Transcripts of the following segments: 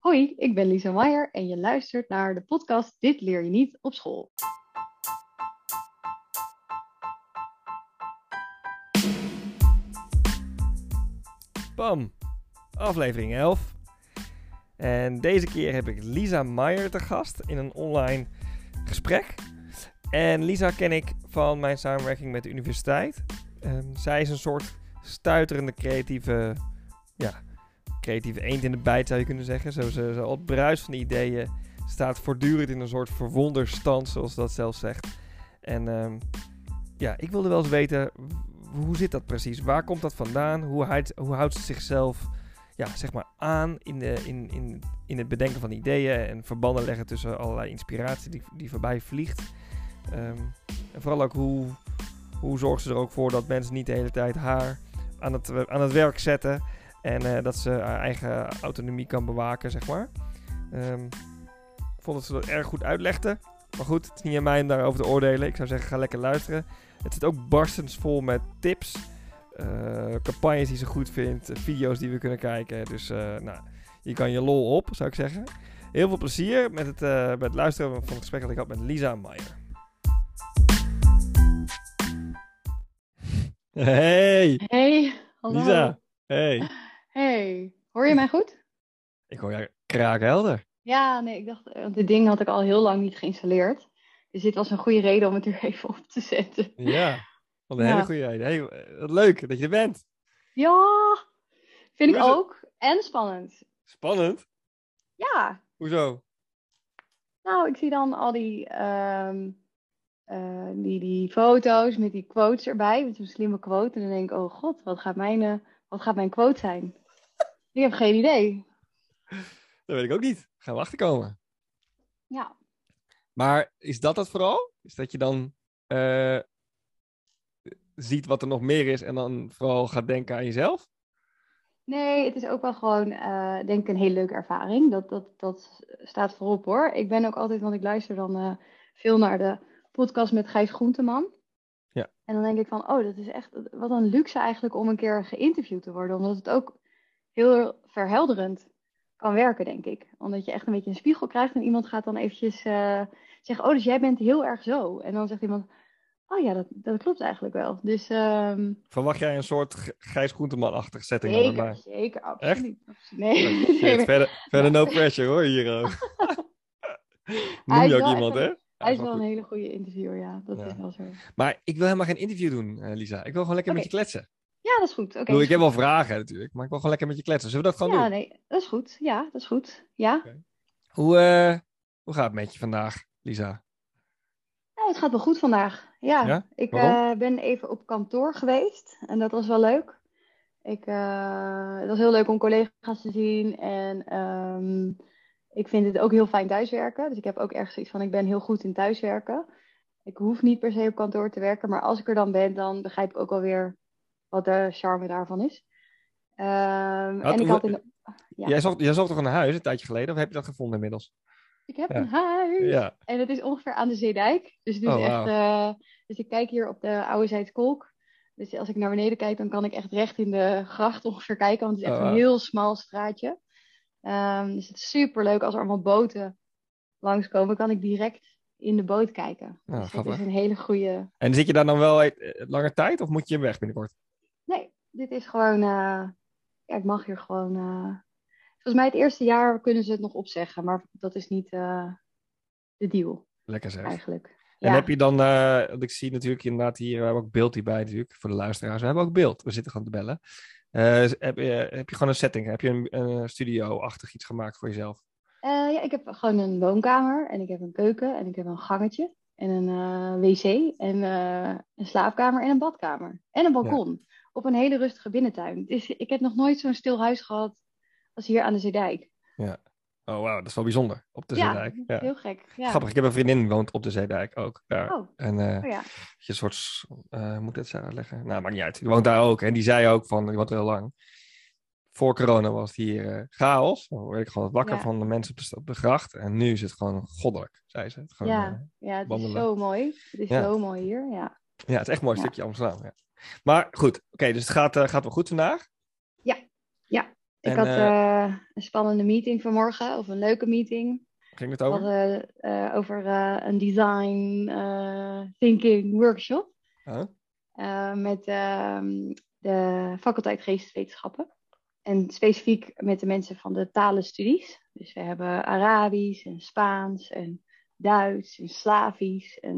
Hoi, ik ben Lisa Meijer en je luistert naar de podcast Dit leer je niet op school. Bam, aflevering 11. En deze keer heb ik Lisa Meijer te gast in een online gesprek. En Lisa ken ik van mijn samenwerking met de universiteit. Ehm, zij is een soort stuiterende creatieve, ja, creatieve eend in de bijt zou je kunnen zeggen. Zo, ze al het bruis van de ideeën staat voortdurend in een soort verwonderstand, zoals dat zelf zegt. En ehm, ja, ik wilde wel eens weten, hoe zit dat precies? Waar komt dat vandaan? Hoe houdt, hoe houdt ze zichzelf ja, zeg maar aan in, de, in, in, in het bedenken van ideeën en verbanden leggen tussen allerlei inspiratie die, die voorbij vliegt? Ehm, en vooral ook hoe, hoe zorgt ze er ook voor dat mensen niet de hele tijd haar aan het, aan het werk zetten en eh, dat ze haar eigen autonomie kan bewaken, zeg maar. Ehm, ik vond dat ze dat erg goed uitlegde. Maar goed, het is niet aan mij om daarover te oordelen. Ik zou zeggen, ga lekker luisteren. Het zit ook barstens vol met tips. eh, campagnes die ze goed vindt. eh, video's die we kunnen kijken. Dus eh, nou, je kan je lol op, zou ik zeggen. Heel veel plezier met het, eh, met het luisteren van het gesprek dat ik had met Lisa Meijer. Hey, Hey, hallo. Lisa. Hey. Hey, hoor je mij goed? Ik hoor jou kraakhelder. Ja, nee, ik dacht, eh, want dit ding had ik al heel lang niet geïnstalleerd. Dus dit was een goede reden om het er even op te zetten. Ja, wat een Ja. hele goede idee. Hey, wat leuk dat je er bent. Ja, vind ik ook. En spannend. Spannend. Ja, Hoezo? nou, ik zie dan al die, ehm, eh, die, die foto's met die quotes erbij. Met zo'n slimme quote. En dan denk ik, oh god, wat gaat mijn, eh, wat gaat mijn quote zijn? Ik heb geen idee. Dat weet ik ook niet. Gaan we achterkomen. Ja. Maar is dat het vooral? Is dat je dan eh, ziet wat er nog meer is en dan vooral gaat denken aan jezelf? Nee, het is ook wel gewoon, eh, denk ik, een hele leuke ervaring. Dat, dat, dat staat voorop hoor. Ik ben ook altijd, want ik luister dan eh, veel naar de podcast met Gijs Groenteman. En dan denk ik van, oh, dat is echt, wat een luxe eigenlijk om een keer geïnterviewd te worden. Omdat het ook heel verhelderend kan werken, denk ik. Omdat je echt een beetje een spiegel krijgt en iemand gaat dan eventjes eh, zeggen, oh, dus jij bent heel erg zo. En dan zegt iemand, oh ja, dat, dat klopt eigenlijk wel. Dus ehm, Verwacht jij een soort Gijs Groenteman-achtige setting zeker, zeker, absoluut. absoluut. Nee, Oh, shit, verder, verder no pressure hoor, hier ook. Noem je ook iemand, echt hè? Ja, Hij is wel een hele goede interviewer, ja. Dat Ja. is wel zo. Maar ik wil helemaal geen interview doen, eh, Lisa. Ik wil gewoon lekker met je kletsen. Ja, dat is goed. Oké. Ik, heb wel vragen natuurlijk, maar ik wil gewoon lekker met je kletsen. Zullen we dat gewoon Ja, doen? nee, dat is goed. Ja, dat is goed. Ja. Hoe, eh, hoe gaat het met je vandaag, Lisa? Ja, het gaat wel goed vandaag. Ja, Ja? ik eh, ben even op kantoor geweest en dat was wel leuk. Ik, het was heel leuk om collega's te zien en ehm, ik vind het ook heel fijn thuiswerken. Dus ik heb ook ergens zoiets van, ik ben heel goed in thuiswerken. Ik hoef niet per se op kantoor te werken, maar als ik er dan ben, dan begrijp ik ook alweer wat de charme daarvan is. Ehm, en ik had in de- ja. Jij, zocht, jij zocht toch een huis een tijdje geleden, of heb je dat gevonden inmiddels? Ik heb Ja. een huis. Ja. En het is ongeveer aan de Zeedijk. Dus het is Oh, echt. eh, dus ik kijk hier op de oude Zijdskolk. Dus als ik naar beneden kijk, dan kan ik echt recht in de gracht ongeveer kijken. Want het is echt Oh, een heel smal straatje. Ehm, dus het is super leuk als er allemaal boten langskomen. Kan ik direct in de boot kijken. Nou, dus dat is een hele goede. En zit je daar dan wel eh, langer tijd, of moet je weg binnenkort? Nee, dit is gewoon. eh, Ja, ik mag hier gewoon. eh, Volgens mij het eerste jaar kunnen ze het nog opzeggen. Maar dat is niet de deal Lekker zeg. eigenlijk. En Ja. heb je dan, want ik zie natuurlijk inderdaad hier, we hebben ook beeld hierbij natuurlijk, voor de luisteraars. We hebben ook beeld, we zitten gewoon te bellen. Eh, heb, je, heb je gewoon een setting, heb je een, een studio-achtig iets gemaakt voor jezelf? Eh, ja, ik heb gewoon een woonkamer en ik heb een keuken en ik heb een gangetje en een eh, wc en eh, een slaapkamer en een badkamer en een balkon op een hele rustige binnentuin. Dus ik heb nog nooit zo'n stil huis gehad als hier aan de Zeedijk. Oh wauw, dat is wel bijzonder, op de ja, Zeedijk. Ja. heel gek. Ja. Grappig, ik heb een vriendin die woont op de Zeedijk ook. Daar. Oh, En eh, oh ja. je soort, hoe moet ik het zo uitleggen? Nou, maakt niet uit. Die woont daar ook. En die zei ook van, die woont heel lang. Voor corona was het hier eh, chaos. Dan word ik gewoon wakker Ja. van de mensen op de, st- op de gracht. En nu is het gewoon goddelijk, zei ze. Het, gewoon, Ja, ja, het is zo mooi. Het is zo mooi hier, ja. ja, het is echt een mooi stukje Amsterdam. Ja. Maar goed, oké, dus het gaat, gaat wel goed vandaag. Ja, ja. Ik En, had eh, eh, een spannende meeting vanmorgen, of een leuke meeting. ging het over? eh, over een design thinking workshop Huh? met ehm, de faculteit geesteswetenschappen. En specifiek met de mensen van de talenstudies. Dus we hebben Arabisch en Spaans en Duits en Slavisch. En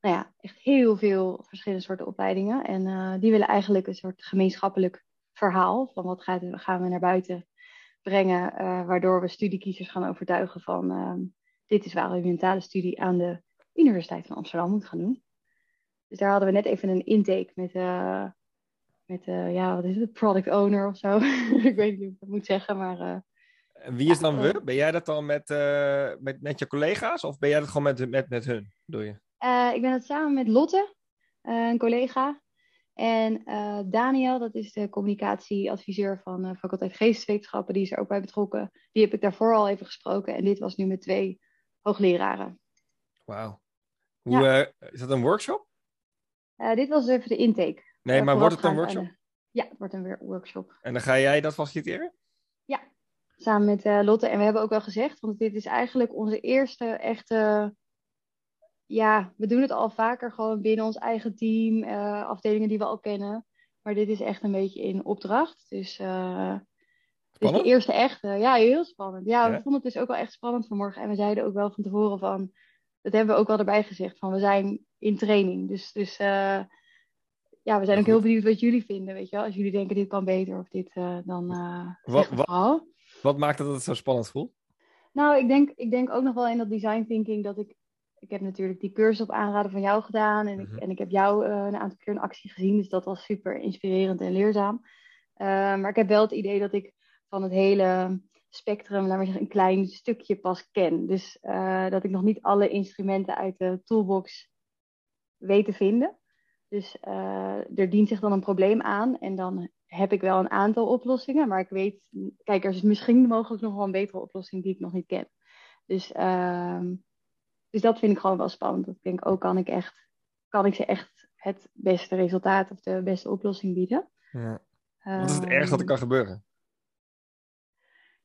nou ja, echt heel veel verschillende soorten opleidingen. En die willen eigenlijk een soort gemeenschappelijk verhaal van wat gaat, gaan we naar buiten brengen, eh, waardoor we studiekiezers gaan overtuigen van ehm, dit is waarom je een talenstudie aan de Universiteit van Amsterdam moet gaan doen. Dus daar hadden we net even een intake met, eh, met eh, ja, wat is het, product owner of zo. ik weet niet hoe ik dat moet zeggen, maar wie is dan we? Ben jij dat dan met, met, met je collega's of ben jij dat gewoon met, met, met hun, doe je? Ik ben het samen met Lotte, een collega. En eh, Daniel, dat is de communicatieadviseur van de faculteit Geesteswetenschappen, die is er ook bij betrokken. Die heb ik daarvoor al even gesproken. En dit was nu met twee hoogleraren. Wauw. Hoe, eh, is dat een workshop? Dit was even de intake. Nee, maar wordt het een workshop? de- Ja, het wordt een weer- workshop. En dan ga jij dat faciliteren? Samen met Lotte. En we hebben ook wel gezegd, want dit is eigenlijk onze eerste echte. Ja, we doen het al vaker gewoon binnen ons eigen team, eh, afdelingen die we al kennen. Maar dit is echt een beetje in opdracht. Dus, eh, dus de eerste echte. Ja, heel spannend. Ja, we vonden het dus ook wel echt spannend vanmorgen. En we zeiden ook wel van tevoren van. Dat hebben we ook wel erbij gezegd. Van we zijn in training. Dus, dus eh, ja, we zijn ook heel benieuwd wat jullie vinden. Weet je wel? Als jullie denken dit kan beter of dit, eh, dan eh Wat- wat-. Wat maakt dat het zo spannend voelt? Nou, ik denk, ik denk ook nog wel in dat design thinking dat ik. Ik heb natuurlijk die cursus op aanraden van jou gedaan. En, Mhm. ik, en ik heb jou eh, een aantal keer in actie gezien. Dus dat was super inspirerend en leerzaam. Eh, maar ik heb wel het idee dat ik van het hele spectrum, laat maar zeggen, een klein stukje pas ken. Dus eh, dat ik nog niet alle instrumenten uit de toolbox weet te vinden. Dus er dient zich dan een probleem aan. En dan heb ik wel een aantal oplossingen. Maar ik weet, kijk, er is misschien mogelijk nog wel een betere oplossing die ik nog niet ken. Dus, ehm, dus dat vind ik gewoon wel spannend. Dat ik denk, ook kan ik echt, kan ik ze echt het beste resultaat of de beste oplossing bieden. Ja. Wat is het ergste wat er Ehm, kan gebeuren?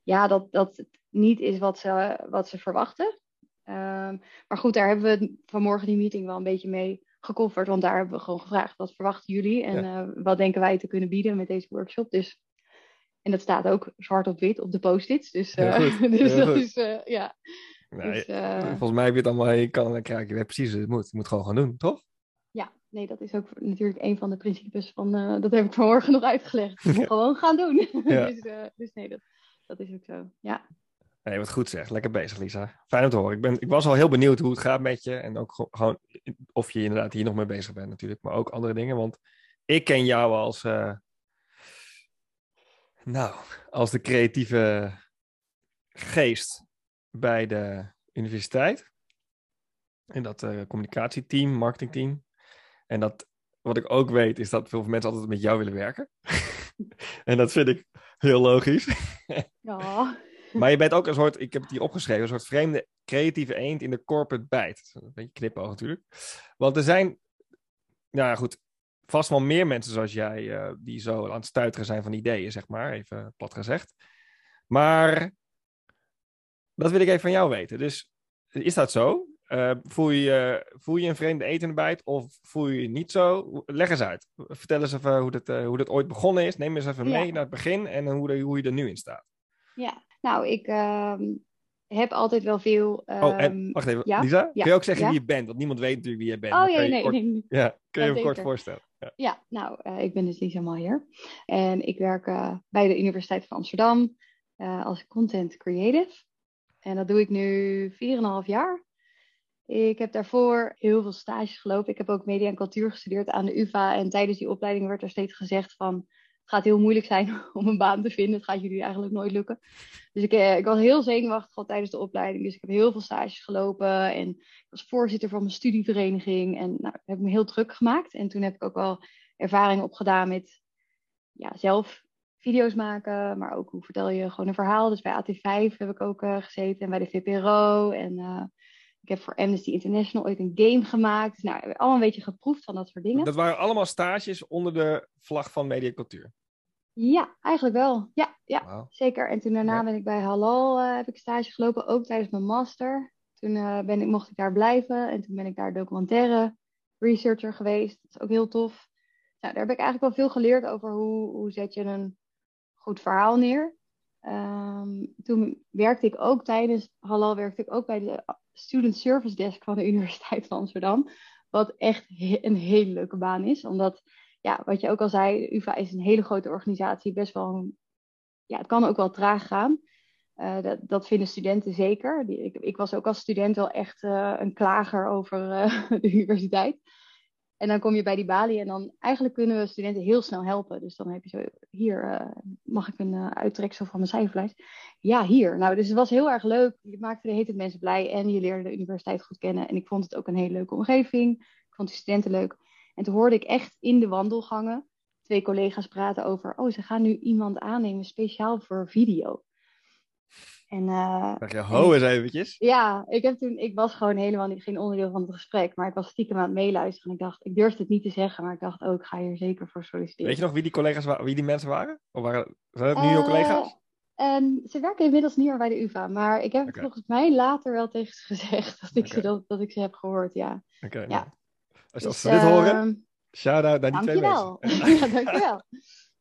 ja, dat, dat het niet is wat ze, wat ze verwachten. Ehm, maar goed, daar hebben we vanmorgen die meeting wel een beetje mee gekofferd. Want daar hebben we gewoon gevraagd, wat verwachten jullie? En eh, wat denken wij te kunnen bieden met deze workshop? Dus, en dat staat ook zwart op wit op de post-its. Dus, eh, dus dat goed. is, eh, ja. Nee, dus, eh, Volgens mij heb je het allemaal in kan en krijg je weet precies het moet. Je moet gewoon gaan doen, toch? ja, nee, dat is ook natuurlijk een van de principes van, eh, dat heb ik vanmorgen nog uitgelegd. Je moet Ja. gewoon gaan doen. Ja. dus, eh, dus nee, dat, dat is ook zo. Ja. Nee, wat goed zeg. Lekker bezig, Lisa. Fijn om te horen. Ik, ben, ik was al heel benieuwd hoe het gaat met je. En ook ge- gewoon of je inderdaad hier nog mee bezig bent natuurlijk. Maar ook andere dingen. Want ik ken jou als... nou, als de creatieve geest bij de universiteit. In dat eh, communicatieteam, marketingteam. En dat, wat ik ook weet, is dat veel mensen altijd met jou willen werken. en dat vind ik heel logisch. Maar je bent ook een soort, ik heb het hier opgeschreven, een soort vreemde creatieve eend in de corporate bijt. Een beetje knipoog natuurlijk. Want er zijn, nou ja, goed, vast wel meer mensen zoals jij eh, die zo aan het stuiteren zijn van ideeën, zeg maar, even plat gezegd. Maar dat wil ik even van jou weten. Dus is dat zo? Eh, voel, je, voel je een vreemde de bijt of voel je je niet zo? Leg eens uit. Vertel eens even hoe dat, eh, hoe dat ooit begonnen is. Neem eens even Ja. mee naar het begin en hoe, de- hoe je er nu in staat. Ja, nou, ik ehm, heb altijd wel veel. Oh, en ehm, wacht even, ja? Lisa, Ja, kun je ook zeggen wie je bent? Want niemand weet natuurlijk wie je bent. oh nee, kort- nee, nee. Ja, kun je hem kort voorstellen? Ja. Ja, nou, eh, ik ben dus Lisa Maier. En ik werk bij de Universiteit van Amsterdam als content creative. En dat doe ik nu 4,5 jaar. Ik heb daarvoor heel veel stages gelopen. Ik heb ook media en cultuur gestudeerd aan de UvA. En tijdens die opleiding werd er steeds gezegd van... het gaat heel moeilijk zijn om een baan te vinden. Het gaat jullie eigenlijk nooit lukken. Dus ik, eh, ik was heel zenuwachtig al tijdens de opleiding. Dus ik heb heel veel stages gelopen. En ik was voorzitter van mijn studievereniging. En nou, heb ik me heel druk gemaakt. En toen heb ik ook wel ervaring opgedaan met ja, zelf video's maken. Maar ook hoe vertel je gewoon een verhaal. Dus bij AT5 heb ik ook eh, gezeten. En bij de VPRO. En eh, ik heb voor Amnesty International ooit een game gemaakt. Dus, nou, allemaal een beetje geproefd van dat soort dingen. Dat waren allemaal stages onder de vlag van Media Cultuur. Ja, eigenlijk wel. Ja, ja zeker. En toen daarna Ja. ben ik bij Halal eh, heb ik stage gelopen, ook tijdens mijn master. Toen ben ik, mocht ik daar blijven en toen ben ik daar documentaire researcher geweest. Dat is ook heel tof. Nou, daar heb ik eigenlijk wel veel geleerd over hoe, hoe zet je een goed verhaal neer. Ehm, toen werkte ik ook tijdens Halal werkte ik ook bij de Student Service Desk van de Universiteit van Amsterdam. Wat echt een hele leuke baan is. Omdat, ja, wat je ook al zei, UvA is een hele grote organisatie. Best wel, een- ja, het kan ook wel traag gaan. Eh, dat, dat vinden studenten zeker. Die, ik, ik was ook als student wel echt eh, een klager over eh, de universiteit. En dan kom je bij die balie en dan eigenlijk kunnen we studenten heel snel helpen. Dus dan heb je zo, hier eh, mag ik een eh, uittreksel van mijn cijferlijst. Ja, hier. Nou, dus het was heel erg leuk. Je maakte de hele mensen blij en je leerde de universiteit goed kennen. En ik vond het ook een hele leuke omgeving. Ik vond de studenten leuk. En toen hoorde ik echt in de wandelgangen twee collega's praten over, oh, ze gaan nu iemand aannemen speciaal voor video. En eh, Zeg je, ho eens eventjes. ja, ik, heb toen, ik was gewoon helemaal niet, geen onderdeel van het gesprek. Maar ik was stiekem aan het meeluisteren. En ik dacht, ik durfde het niet te zeggen. Maar ik dacht, oh, ik ga hier zeker voor solliciteren. Weet je nog wie die collega's waren, wie die mensen waren? Of waren, zijn het nu jouw Eh, collega's? En ze werken inmiddels niet meer bij de UvA. Maar ik heb Oké. volgens mij later wel tegen ze gezegd dat ik, ze, dat, dat ik ze heb gehoord, ja. Oké. ja. nou. Als, als Dus, ze dit horen, ehm, shout-out naar die twee Dankjewel. mensen. ja, dankjewel.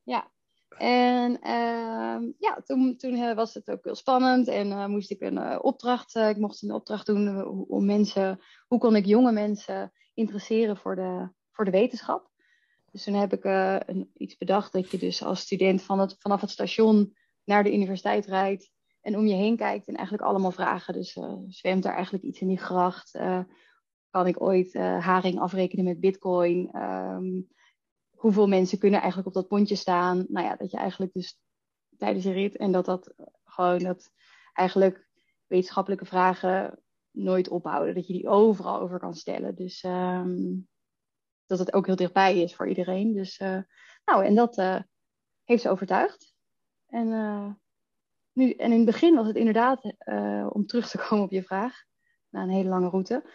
Ja. En ehm, ja, toen, toen eh, was het ook heel spannend en eh, moest ik een eh, opdracht, ik mocht een opdracht doen om mensen, hoe kon ik jonge mensen interesseren voor de, voor de wetenschap. Dus toen heb ik iets bedacht dat je dus als student van het, vanaf het station naar de universiteit rijdt en om je heen kijkt en eigenlijk allemaal vragen. Dus zwemt er eigenlijk iets in die gracht? Kan ik ooit haring afrekenen met bitcoin? Ehm, hoeveel mensen kunnen eigenlijk op dat pontje staan? Nou ja, dat je eigenlijk dus tijdens een rit en dat dat gewoon dat eigenlijk wetenschappelijke vragen nooit ophouden. Dat je die overal over kan stellen. Dus ehm, dat het ook heel dichtbij is voor iedereen. Dus eh, nou, en dat eh, heeft ze overtuigd. En, eh, nu, en in het begin was het inderdaad, om terug te komen op je vraag, na een hele lange route.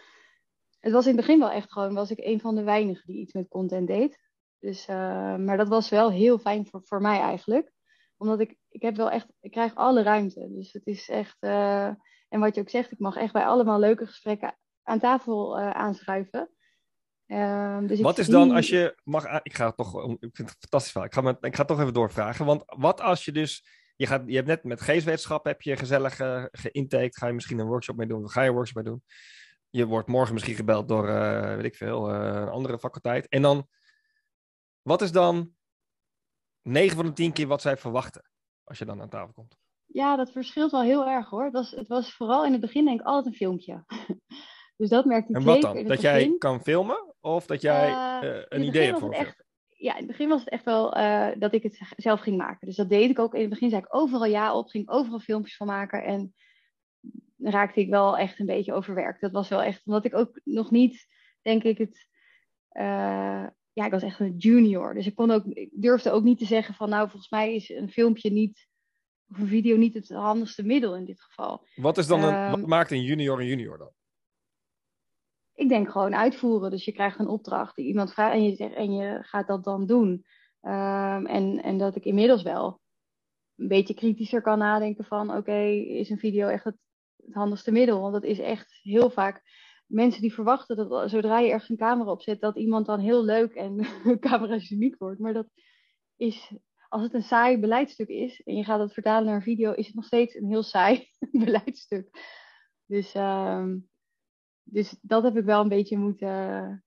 Het was in het begin wel echt gewoon, was ik een van de weinigen die iets met content deed. Dus, eh, maar dat was wel heel fijn voor, voor mij eigenlijk. Omdat ik, ik heb wel echt, ik krijg alle ruimte. Dus het is echt, eh, en wat je ook zegt, ik mag echt bij allemaal leuke gesprekken aan tafel eh, aanschuiven. Ehm, dus Wat is dan als je mag... Ik ga het toch... Ik vind het fantastisch verhaal. Ik ga, met, ik ga het toch even doorvragen. Want wat als je dus... Je, gaat, je hebt net met geestwetenschap heb je gezellig geïntaked. Ga je misschien een workshop mee doen? Of ga je een workshop mee doen? Je wordt morgen misschien gebeld door, weet ik veel, een andere faculteit. En dan... Wat is dan 9 van de 10 keer wat zij verwachten? Als je dan aan tafel komt. Ja, dat verschilt wel heel erg hoor. Het was, het was vooral in het begin denk ik altijd een filmpje. dus dat merkte ik En wat dan? Dat jij kan filmen? Of dat jij Eh, eh, een idee hebt voor echt, Ja, in het begin was het echt wel eh, dat ik het zelf ging maken. Dus dat deed ik ook. In het begin zei ik overal ja op, ging overal filmpjes van maken. En raakte ik wel echt een beetje overwerkt. Dat was wel echt, omdat ik ook nog niet, denk ik, het... ja, ik was echt een junior. Dus ik, kon ook, ik durfde ook niet te zeggen van... nou, volgens mij is een filmpje niet... of een video niet het handigste middel in dit geval. Wat, is dan een, Ehm, wat maakt een junior een junior dan? Ik denk gewoon uitvoeren. Dus je krijgt een opdracht die iemand vraagt en je, zegt, en je gaat dat dan doen. Ehm, en, en dat ik inmiddels wel een beetje kritischer kan nadenken van... oké, is een video echt het, het handigste middel? Want dat is echt heel vaak... Mensen die verwachten dat zodra je ergens een camera op zet... dat iemand dan heel leuk en camerageniek wordt. Maar dat is... Als het een saai beleidstuk is en je gaat het vertalen naar een video... is het nog steeds een heel saai beleidstuk. Dus... ehm, dus dat heb ik wel een beetje moeten,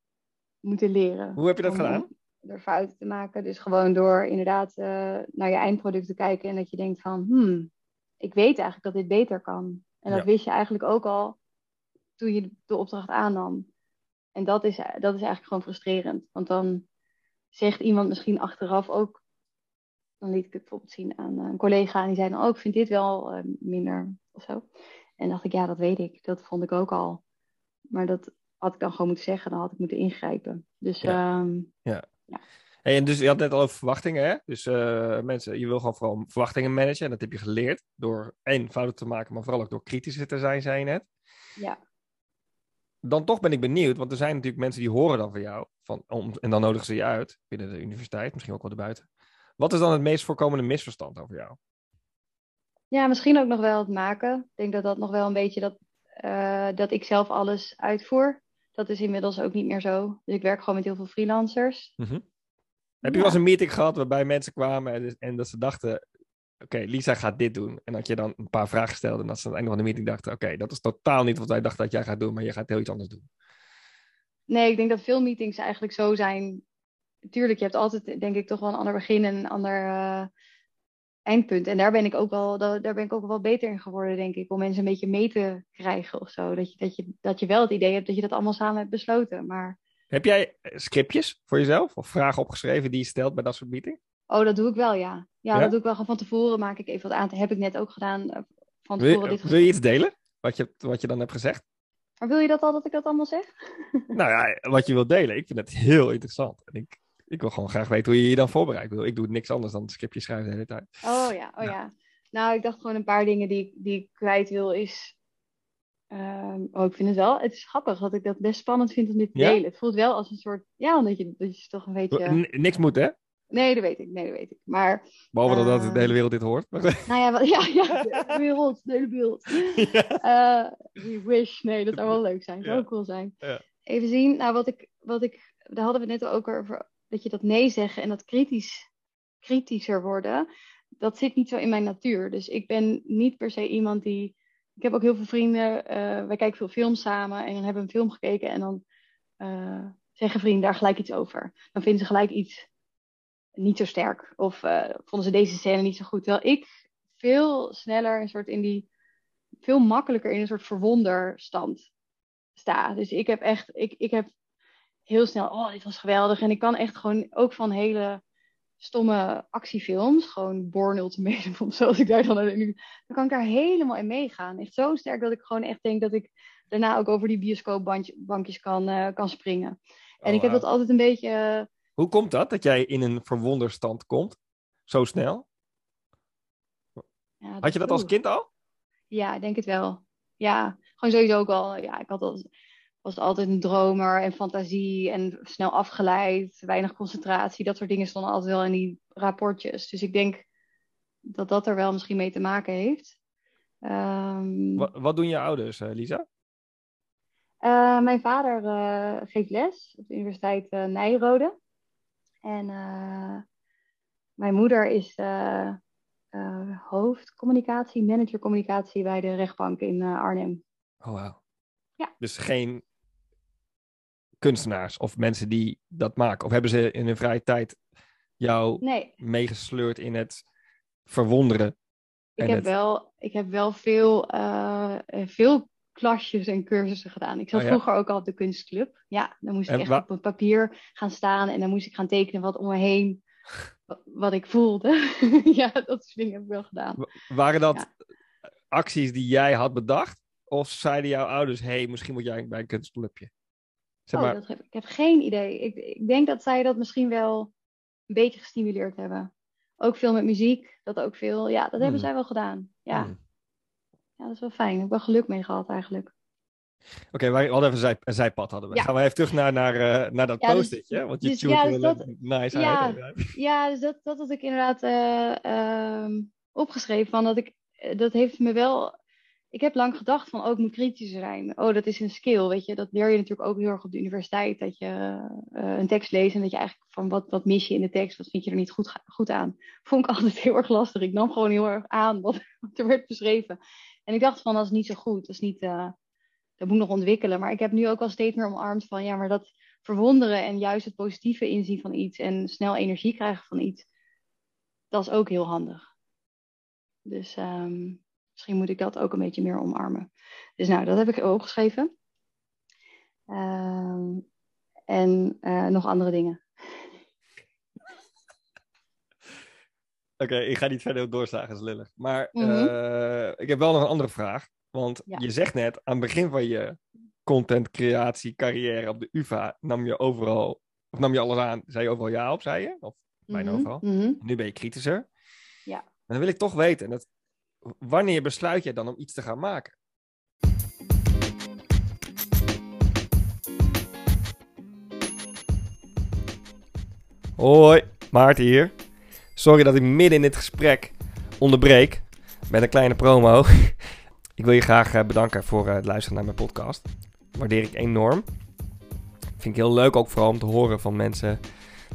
moeten leren. Hoe heb je dat Om, gedaan? Door fouten te maken. Dus gewoon door inderdaad eh, naar je eindproduct te kijken. En dat je denkt van, hmm, ik weet eigenlijk dat dit beter kan. En dat Ja. wist je eigenlijk ook al toen je de opdracht aannam. En dat is, dat is eigenlijk gewoon frustrerend. Want dan zegt iemand misschien achteraf ook... Dan liet ik het bijvoorbeeld zien aan een collega. En die zei dan, oh, ik vind dit wel eh, minder of zo. En dacht ik, ja, dat weet ik. Dat vond ik ook al. Maar dat had ik dan gewoon moeten zeggen. Dan had ik moeten ingrijpen. Dus Ja. ehm, Hey, en dus je had net al over verwachtingen, hè? Dus eh, mensen, je wil gewoon vooral verwachtingen managen. En dat heb je geleerd door één fouten te maken, maar vooral ook door kritischer te zijn, zei je net. ja. Dan toch ben ik benieuwd, want er zijn natuurlijk mensen die horen dan van jou. Van, om, en dan nodigen ze je uit binnen de universiteit, misschien ook wel erbuiten. Wat is dan het meest voorkomende misverstand over jou? Ja, misschien ook nog wel het maken. Ik denk dat dat nog wel een beetje dat, uh, dat ik zelf alles uitvoer. Dat is inmiddels ook niet meer zo. Dus ik werk gewoon met heel veel freelancers. Mm -hmm. Heb je wel eens een meeting gehad waarbij mensen kwamen en, en dat ze dachten: Oké, Lisa gaat dit doen. En dat je dan een paar vragen stelde en dat ze aan het einde van de meeting dachten: Oké, dat is totaal niet wat wij dachten dat jij gaat doen, maar je gaat heel iets anders doen. Nee, ik denk dat veel meetings eigenlijk zo zijn. Tuurlijk, je hebt altijd, denk ik, toch wel een ander begin en een ander uh, eindpunt. En daar ben ik ook wel, daar ben ik ook wel beter in geworden, denk ik, om mensen een beetje mee te krijgen of zo. Dat je, dat je, dat je wel het idee hebt dat je dat allemaal samen hebt besloten. Maar heb jij eh, scriptjes voor jezelf of vragen opgeschreven die je stelt bij dat soort meetings? Oh, dat doe ik wel, ja. Ja, dat doe ik wel. Van tevoren maak ik even wat aan. Dat heb ik net ook gedaan. eh, Van tevoren Wil dit wil je iets delen? Wat je, wat je dan hebt gezegd? Maar wil je dat al dat ik dat allemaal zeg? Nou ja, wat je wilt delen. Ik vind het heel interessant. En ik, ik wil gewoon graag weten hoe je je dan voorbereidt. Ik, ik doe niks anders dan scriptjes schrijven de hele tijd. Oh ja, oh Ja. ja. Nou, ik dacht gewoon een paar dingen die, ik- die ik kwijt wil is... ehm, oh, ik vind het wel... Het is grappig dat ik dat best spannend vind om dit te Ja? delen. Het voelt wel als een soort... Ja, omdat je, dat je toch een beetje... N- niks moet, hè? Nee, dat weet ik. Nee, dat weet ik. Maar, Behalve dat Eh. de hele wereld dit hoort. Maar, nou ja, wat, ja, ja, de wereld, de hele wereld. ja. Eh, we wish. Nee, dat zou wel leuk zijn. Zou Ja. ook cool zijn. Ja. Even zien. Nou, wat ik, wat ik... Daar hadden we net ook over. Dat je dat nee zeggen en dat kritisch, kritischer worden. Dat zit niet zo in mijn natuur. Dus ik ben niet per se iemand die... Ik heb ook heel veel vrienden. eh, wij kijken veel films samen. En dan hebben we een film gekeken. En dan eh, zeggen vrienden daar gelijk iets over. Dan vinden ze gelijk iets niet zo sterk. Of eh, vonden ze deze scène niet zo goed. Terwijl ik veel sneller een soort in die veel makkelijker in een soort verwonderstand sta. Dus ik heb echt, ik, ik heb heel snel, oh, dit was geweldig. En ik kan echt gewoon ook van hele stomme actiefilms, gewoon Born Ultimatum, zoals ik daar dan dan kan ik daar helemaal in meegaan. Echt zo sterk dat ik gewoon echt denk dat ik daarna ook over die bioscoopbankjes kan, eh, kan springen. En Oh, ik heb dat altijd een beetje, eh, Hoe komt dat, dat jij in een verwonderstand komt? Zo snel? ja, Had je dat als kind al? Ja, ik denk het wel. Ja, gewoon sowieso ook al. Ja, ik had al, was altijd een dromer en fantasie en snel afgeleid, weinig concentratie. Dat soort dingen stonden altijd wel in die rapportjes. Dus ik denk dat dat er wel misschien mee te maken heeft. Ehm, Wa- wat doen je ouders, eh, Lisa? eh, mijn vader eh, geeft les op de Universiteit eh, Nijrode. En eh, mijn moeder is eh, eh, hoofdcommunicatie, manager communicatie bij de rechtbank in Arnhem. Oh, wauw. Ja. Dus geen kunstenaars of mensen die dat maken? Of hebben ze in hun vrije tijd jou Nee, meegesleurd in het verwonderen? Ik heb, het- wel, ik heb wel veel, veel klasjes en cursussen gedaan. Ik zat Oh ja? vroeger ook al op de kunstclub. Ja, dan moest En ik echt op een papier gaan staan en dan moest ik gaan tekenen wat om me heen, wa- wat ik voelde. ja, dat soort dingen heb ik wel gedaan. Wa- Waren dat Ja. acties die jij had bedacht? Of zeiden jouw ouders, hey, misschien moet jij bij een kunstclubje? Zeg Oh, maar, dat heb, ik heb geen idee. Ik, ik denk dat zij dat misschien wel een beetje gestimuleerd hebben. Ook veel met muziek, dat ook veel. Ja, dat hebben Hmm. zij wel gedaan. Ja, hmm. Ja, dat is wel fijn. Ik heb wel geluk mee gehad eigenlijk. Oké, wij hadden even zij, een zijpad. Hadden we. Ja. Gaan we even terug naar, naar, eh, naar dat Ja, dus- post-itje. want je dus- ja, dus dat- nice ja. uit. Ja, dus dat, dat had ik inderdaad eh, ehm, opgeschreven. Van dat, ik, eh, dat heeft me wel. Ik heb lang gedacht van, oh, ik moet kritischer zijn. Oh, dat is een skill, weet je. Dat leer je natuurlijk ook heel erg op de universiteit. Dat je een tekst leest en dat je eigenlijk van, wat, wat mis je in de tekst? Wat vind je er niet goed, goed aan? Vond ik altijd heel erg lastig. Ik nam gewoon heel erg aan wat, wat er werd beschreven. En ik dacht van, dat is niet zo goed. Dat is niet... eh, dat moet nog ontwikkelen. Maar ik heb nu ook al steeds meer omarmd van, ja, maar dat verwonderen en juist het positieve inzien van iets en snel energie krijgen van iets, dat is ook heel handig. Dus ehm, misschien moet ik dat ook een beetje meer omarmen. Dus nou, dat heb ik opgeschreven. Ehm, en eh, nog andere dingen. Oké, ik ga niet verder doorslagen, dat is lullig. Maar Mhm. eh, ik heb wel nog een andere vraag. Want Ja. je zegt net, aan het begin van je content creatie carrière op de UvA nam je overal, of nam je alles aan, zei je overal ja op, zei je? Of bijna Mhm, overal. mhm. Nu ben je kritischer. Ja. Maar dan wil ik toch weten, dat, wanneer besluit je dan om iets te gaan maken? Hoi, Maarten hier. Sorry dat ik midden in dit gesprek onderbreek met een kleine promo. ik wil je graag eh, bedanken voor het luisteren naar mijn podcast. Waardeer ik enorm. Vind ik heel leuk ook vooral om te horen van mensen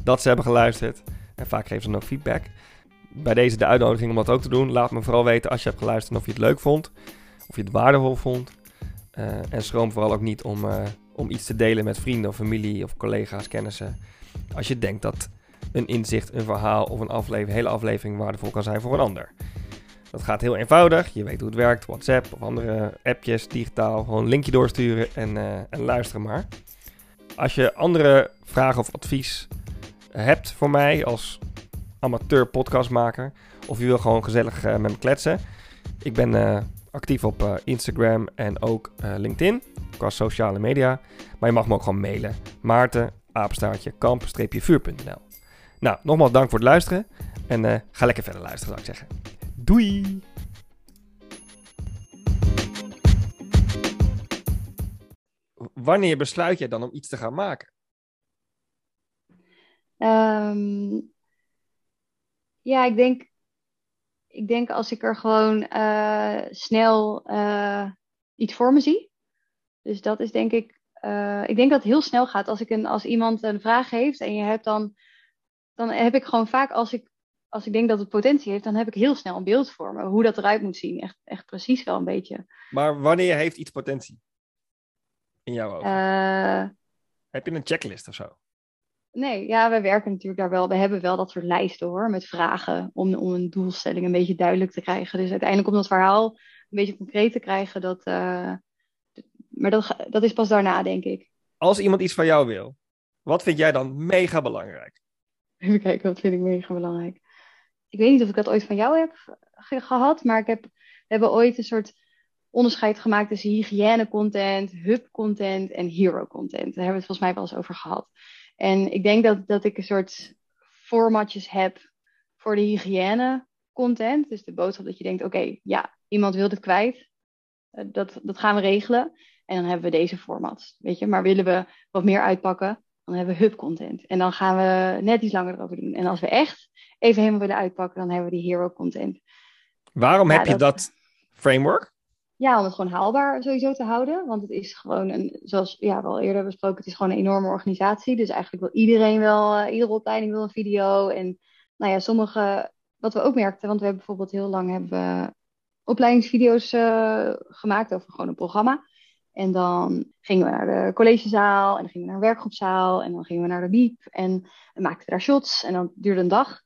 dat ze hebben geluisterd. En vaak geven ze ook feedback. Bij deze de uitnodiging om dat ook te doen. Laat me vooral weten als je hebt geluisterd of je het leuk vond. Of je het waardevol vond. Uh, en schroom vooral ook niet om, om iets te delen met vrienden of familie of collega's, kennissen. Als je denkt dat een inzicht, een verhaal of een aflevering, hele aflevering waardevol kan zijn voor een ander. Dat gaat heel eenvoudig. Je weet hoe het werkt. WhatsApp of andere appjes, digitaal. Gewoon een linkje doorsturen en, en luisteren maar. Als je andere vragen of advies hebt voor mij als amateur podcastmaker. Of je wil gewoon gezellig uh, met me kletsen. Ik ben uh, actief op Instagram en ook LinkedIn. Qua sociale media. Maar je mag me ook gewoon mailen. Maarten, apenstaartje, kamp-vuur.nl Nou, nogmaals dank voor het luisteren. En ga lekker verder luisteren, zou ik zeggen. Doei! Wanneer besluit je dan om iets te gaan maken? Um, ja, ik denk, ik denk als ik er gewoon uh, snel uh, iets voor me zie. Dus dat is denk ik, ik denk dat het heel snel gaat. Als, ik een, als iemand een vraag heeft en je hebt dan, dan heb ik gewoon vaak als ik, als ik denk dat het potentie heeft, dan heb ik heel snel een beeld voor me. Hoe dat eruit moet zien. Echt, echt precies wel een beetje. Maar wanneer heeft iets potentie? In jouw ogen? heb je een checklist of zo? Nee, ja, we werken natuurlijk daar wel. We hebben wel dat soort lijsten hoor, met vragen om, om een doelstelling een beetje duidelijk te krijgen. Dus uiteindelijk om dat verhaal een beetje concreet te krijgen, dat, uh, maar dat, dat is pas daarna, denk ik. Als iemand iets van jou wil, wat vind jij dan mega belangrijk? Even kijken, wat vind ik mega belangrijk? Ik weet niet of ik dat ooit van jou heb gehad, maar ik heb, we hebben ooit een soort onderscheid gemaakt tussen hygiëne content, hub content en hero content. Daar hebben we het volgens mij wel eens over gehad. En ik denk dat, dat ik een soort formatjes heb voor de hygiëne content. Dus de boodschap dat je denkt, oké, ja, iemand wil dit kwijt. Uh, dat, dat gaan we regelen. En dan hebben we deze formats, weet je. Maar willen we wat meer uitpakken, dan hebben we hub content. En dan gaan we net iets langer erover doen. En als we echt even helemaal willen uitpakken, dan hebben we die hero content. Waarom ja, heb je dat, dat framework? Ja, om het gewoon haalbaar sowieso te houden. Want het is gewoon, een, zoals ja, we al eerder besproken, het is gewoon een enorme organisatie. Dus eigenlijk wil iedereen wel, uh, iedere opleiding wil een video. En nou ja, sommige, wat we ook merkten, want we hebben bijvoorbeeld heel lang hebben we opleidingsvideo's uh, gemaakt over gewoon een programma. En dan gingen we naar de collegezaal en dan gingen we naar een werkgroepzaal en dan gingen we naar de biep en maakten daar shots en dan duurde een dag.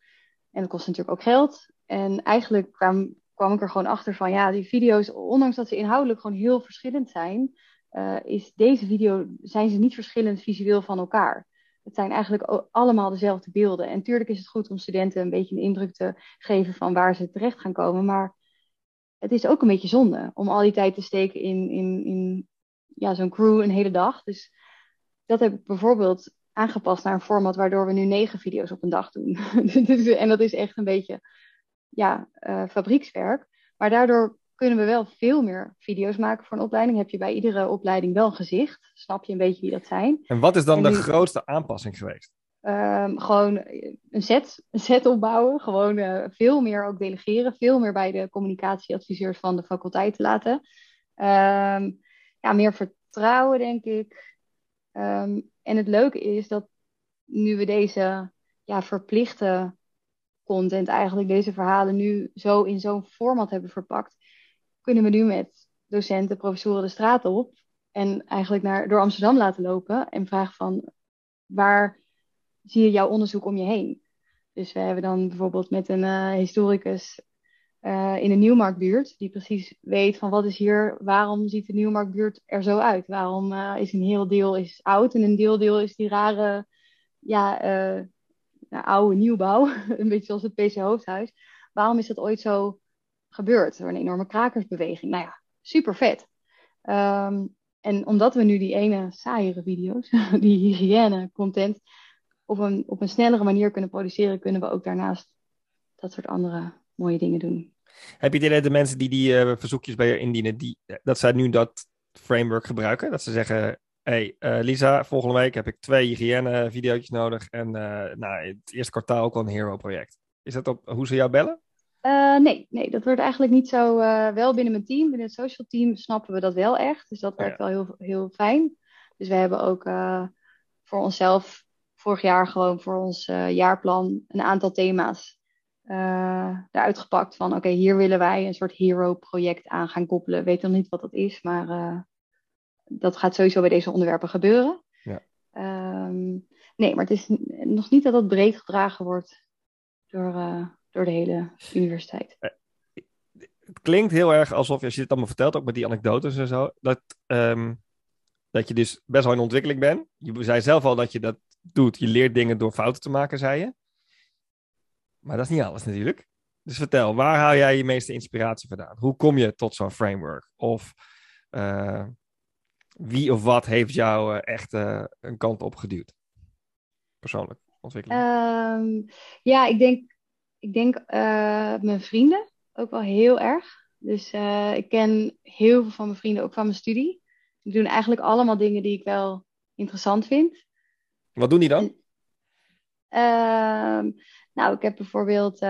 En dat kost natuurlijk ook geld. En eigenlijk kwam, kwam ik er gewoon achter van, ja, die video's, ondanks dat ze inhoudelijk gewoon heel verschillend zijn, uh, is deze video, zijn ze niet verschillend visueel van elkaar. Het zijn eigenlijk allemaal dezelfde beelden. En natuurlijk is het goed om studenten een beetje een indruk te geven van waar ze terecht gaan komen. Maar het is ook een beetje zonde om al die tijd te steken in, in, in ja, zo'n crew een hele dag. Dus dat heb ik bijvoorbeeld aangepast naar een format waardoor we nu negen video's op een dag doen. en dat is echt een beetje ja, uh, fabriekswerk. Maar daardoor kunnen we wel veel meer video's maken voor een opleiding. Heb je bij iedere opleiding wel een gezicht. Snap je een beetje wie dat zijn. En wat is dan de grootste aanpassing geweest? Um, gewoon een set, een set opbouwen. Gewoon uh, veel meer ook delegeren. Veel meer bij de communicatieadviseurs van de faculteit laten. Um, ja, meer vertrouwen, denk ik. Um, en het leuke is dat nu we deze ja, verplichte content, eigenlijk deze verhalen nu zo in zo'n format hebben verpakt, kunnen we nu met docenten, professoren de straat op en eigenlijk naar, door Amsterdam laten lopen en vragen van waar zie je jouw onderzoek om je heen? Dus we hebben dan bijvoorbeeld met een uh, historicus uh, in de Nieuwmarktbuurt, die precies weet van wat is hier, waarom ziet de Nieuwmarktbuurt er zo uit? Waarom uh, is een heel deel is oud en een deel deel is die rare, ja, nou, oude nieuwbouw, een beetje zoals het PC Hoofdhuis. Waarom is dat ooit zo gebeurd? Een enorme krakersbeweging. Nou ja, super vet. Um, en omdat we nu die ene saaiere video's, die hygiëne content, op een, op een snellere manier kunnen produceren, kunnen we ook daarnaast dat soort andere mooie dingen doen. Heb je het idee dat de mensen die die uh, verzoekjes bij je indienen, die, dat zij nu dat framework gebruiken? Dat ze zeggen, hey, uh, Lisa, volgende week heb ik twee hygiëne video's nodig en nou, het eerste kwartaal ook wel een hero project. Is dat op hoe ze jou bellen? Uh, nee, nee, dat wordt eigenlijk niet zo. Uh, wel binnen mijn team, binnen het social team, snappen we dat wel echt. Dus dat werkt wel heel, heel fijn. Dus we hebben ook uh, voor onszelf vorig jaar gewoon voor ons jaarplan een aantal thema's eruit gepakt. Van oké, hier willen wij een soort hero-project aan gaan koppelen. Weet nog niet wat dat is, maar dat gaat sowieso bij deze onderwerpen gebeuren. Ja. Um, nee, maar het is nog niet dat dat breed gedragen wordt door door de hele universiteit. Eh, het klinkt heel erg alsof, als je dit allemaal vertelt, ook met die anekdotes en zo, dat, um, dat je dus best wel in ontwikkeling bent. Je zei zelf al dat je dat doet. Je leert dingen door fouten te maken, zei je. Maar dat is niet alles natuurlijk. Dus vertel, waar haal jij je meeste inspiratie vandaan? Hoe kom je tot zo'n framework? Of uh, wie of wat heeft jou uh, echt uh, een kant op geduwd? Persoonlijk ontwikkeling. Um, ja, ik denk ik denk uh, mijn vrienden ook wel heel erg. Dus ik ken heel veel van mijn vrienden, ook van mijn studie. Die doen eigenlijk allemaal dingen die ik wel interessant vind. Wat doen die dan? Uh, nou, ik heb bijvoorbeeld uh,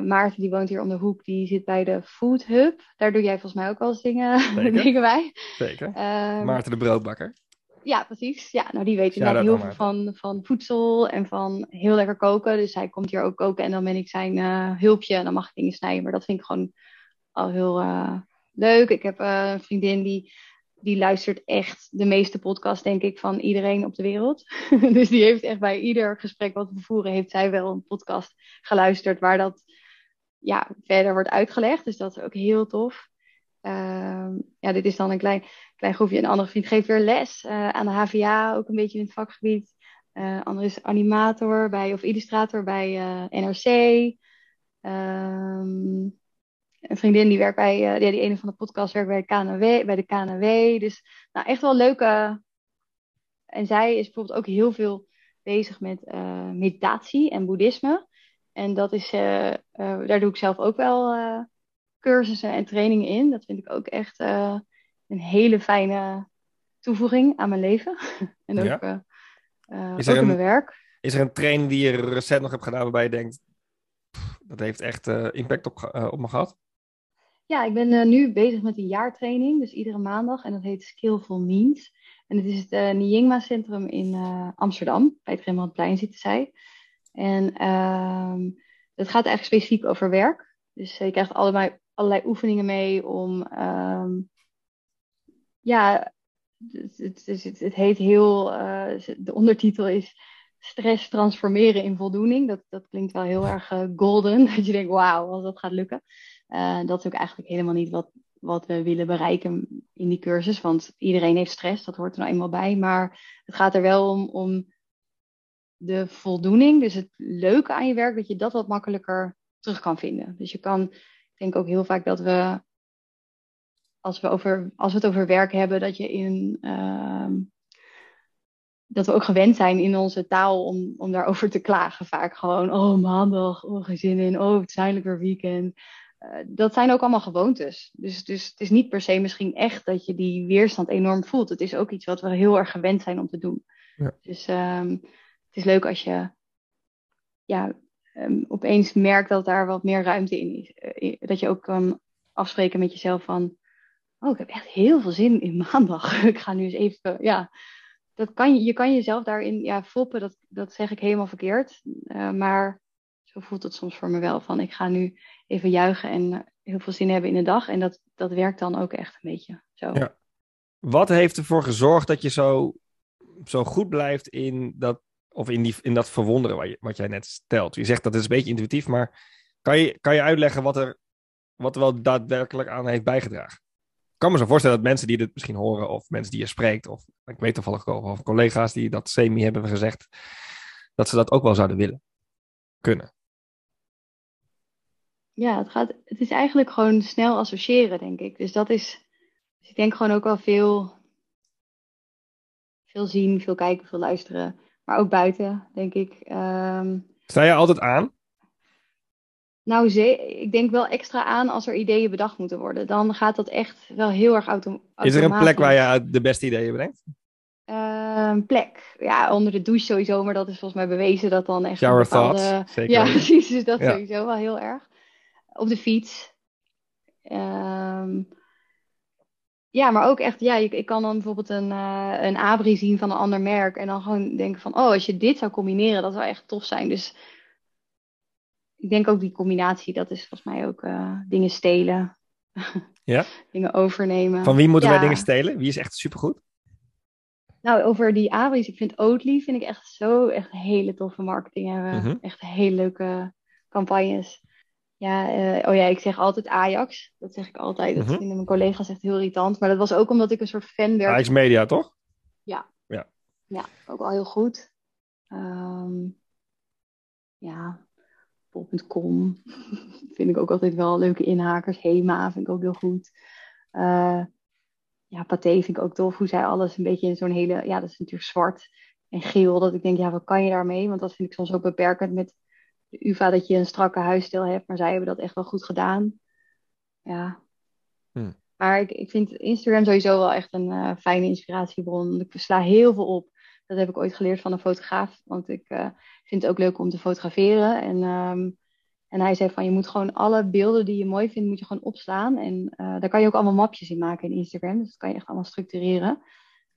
Maarten, die woont hier om de hoek. Die zit bij de Food Hub. Daar doe jij volgens mij ook wel eens dingen, dingen bij. Zeker. Ehm, Maarten de broodbakker. Ja, precies. Ja, nou die weet inderdaad heel veel van, van voedsel en van heel lekker koken. Dus hij komt hier ook koken en dan ben ik zijn uh, hulpje en dan mag ik dingen snijden. Maar dat vind ik gewoon al heel uh, leuk. Ik heb een vriendin die, die luistert echt de meeste podcasts, denk ik, van iedereen op de wereld. dus die heeft echt bij ieder gesprek wat we voeren, heeft zij wel een podcast geluisterd waar dat ja, verder wordt uitgelegd. Dus dat is ook heel tof. Ehm, ja, dit is dan een klein, klein groepje. Een andere vriend geeft weer les uh, aan de HVA, ook een beetje in het vakgebied. Uh, ander is animator bij, of illustrator bij eh, NRC. Um, een vriendin die werkt bij, ja, die ene van de podcast werkt bij de KNW. Bij de KNW. Dus nou, echt wel leuke. En zij is bijvoorbeeld ook heel veel bezig met meditatie en boeddhisme. En dat is, daar doe ik zelf ook wel cursussen en trainingen in. Dat vind ik ook echt een hele fijne toevoeging aan mijn leven. en ook, ja. ook in mijn werk. Is er een training die je recent nog hebt gedaan waarbij je denkt, dat heeft echt impact op, op me gehad? Ja, ik ben nu bezig met een jaartraining, dus iedere maandag. En dat heet Skillful Means. En het is het uh, Nyingma Centrum in Amsterdam, bij het Rembrandtplein zitten zij. En het ehm, gaat eigenlijk specifiek over werk. Dus je krijgt allebei allerlei oefeningen mee om. Um, ja, het, het, het, heet heel. De ondertitel is stress transformeren in voldoening. Dat, dat klinkt wel heel erg golden. Dat je denkt, wauw, als dat gaat lukken. Uh, dat is ook eigenlijk helemaal niet wat, wat we willen bereiken in die cursus. Want iedereen heeft stress, dat hoort er nou eenmaal bij. Maar het gaat er wel om, om de voldoening. Dus het leuke aan je werk, dat je dat wat makkelijker terug kan vinden. Dus je kan denk ook heel vaak dat we, als we, over, als we het over werk hebben, dat je in. Uh, dat we ook gewend zijn in onze taal om, om daarover te klagen. Vaak gewoon, oh maandag, oh geen zin in, oh het is weer weekend. Uh, dat zijn ook allemaal gewoontes. Dus, dus het is niet per se misschien echt dat je die weerstand enorm voelt. Het is ook iets wat we heel erg gewend zijn om te doen. Ja. Dus um, het is leuk als je ja, um, opeens merkt dat daar wat meer ruimte in is. Uh, dat je ook kan afspreken met jezelf van, oh, ik heb echt heel veel zin in maandag. ik ga nu eens even, ja, dat kan je, je kan jezelf daarin ja, foppen, dat, dat zeg ik helemaal verkeerd. Uh, maar zo voelt het soms voor me wel, van ik ga nu even juichen en heel veel zin hebben in de dag. En dat, dat werkt dan ook echt een beetje zo. Ja. Wat heeft ervoor gezorgd dat je zo, zo goed blijft in dat of in, die, in dat verwonderen wat, je, wat jij net stelt. Je zegt dat is een beetje intuïtief, maar kan je, kan je uitleggen wat er, wat er wel daadwerkelijk aan heeft bijgedragen? Ik kan me zo voorstellen dat mensen die dit misschien horen, of mensen die je spreekt, of ik weet toevallig ook of collega's die dat semi hebben gezegd, dat ze dat ook wel zouden willen, kunnen. Ja, het, gaat, het is eigenlijk gewoon snel associëren, denk ik. Dus dat is, dus ik denk gewoon ook wel veel, veel zien, veel kijken, veel luisteren. Maar ook buiten, denk ik. Um, Sta je altijd aan? Nou, ik denk wel extra aan als er ideeën bedacht moeten worden. Dan gaat dat echt wel heel erg auto automatisch. Is er een plek waar je de beste ideeën brengt? Ehm, plek. Ja, onder de douche sowieso, maar dat is volgens mij bewezen dat dan echt. Shower een bepaalde- thoughts, zeker. Ja, precies. Dus dat Ja. sowieso wel heel erg. Op de fiets. Ehm, ja, maar ook echt, ja, ik, ik kan dan bijvoorbeeld een, eh, een abri zien van een ander merk. En dan gewoon denken van, oh, als je dit zou combineren, dat zou echt tof zijn. Dus ik denk ook die combinatie, dat is volgens mij ook eh, dingen stelen. Ja? dingen overnemen. Van wie moeten wij dingen stelen? Wie is echt supergoed? Nou, over die abris, ik vind Oatly vind ik echt zo echt hele toffe marketing hebben. Mhm. Echt hele leuke campagnes. Ja, eh, oh ja, ik zeg altijd Ajax. Dat zeg ik altijd. Dat Mhm. vinden mijn collega's echt heel irritant. Maar dat was ook omdat ik een soort fan werd. Ajax Media, toch? Ja, ook al heel goed. Ehm, ja, bol.com vind ik ook altijd wel leuke inhakers. Hema vind ik ook heel goed. Eh, ja, Pathé vind ik ook tof. Hoe zij alles een beetje in zo'n hele... Ja, dat is natuurlijk zwart en geel. Dat ik denk, ja, wat kan je daarmee? Want dat vind ik soms ook beperkend met de UvA. Dat je een strakke huisstijl hebt. Maar zij hebben dat echt wel goed gedaan. Ja. Hm. Maar ik, ik vind Instagram sowieso wel echt een eh, fijne inspiratiebron. Ik sla heel veel op. Dat heb ik ooit geleerd van een fotograaf. Want ik eh, vind het ook leuk om te fotograferen. En, ehm, en hij zei van je moet gewoon alle beelden die je mooi vindt, moet je gewoon opslaan. En eh, daar kan je ook allemaal mapjes in maken in Instagram. Dus dat kan je echt allemaal structureren.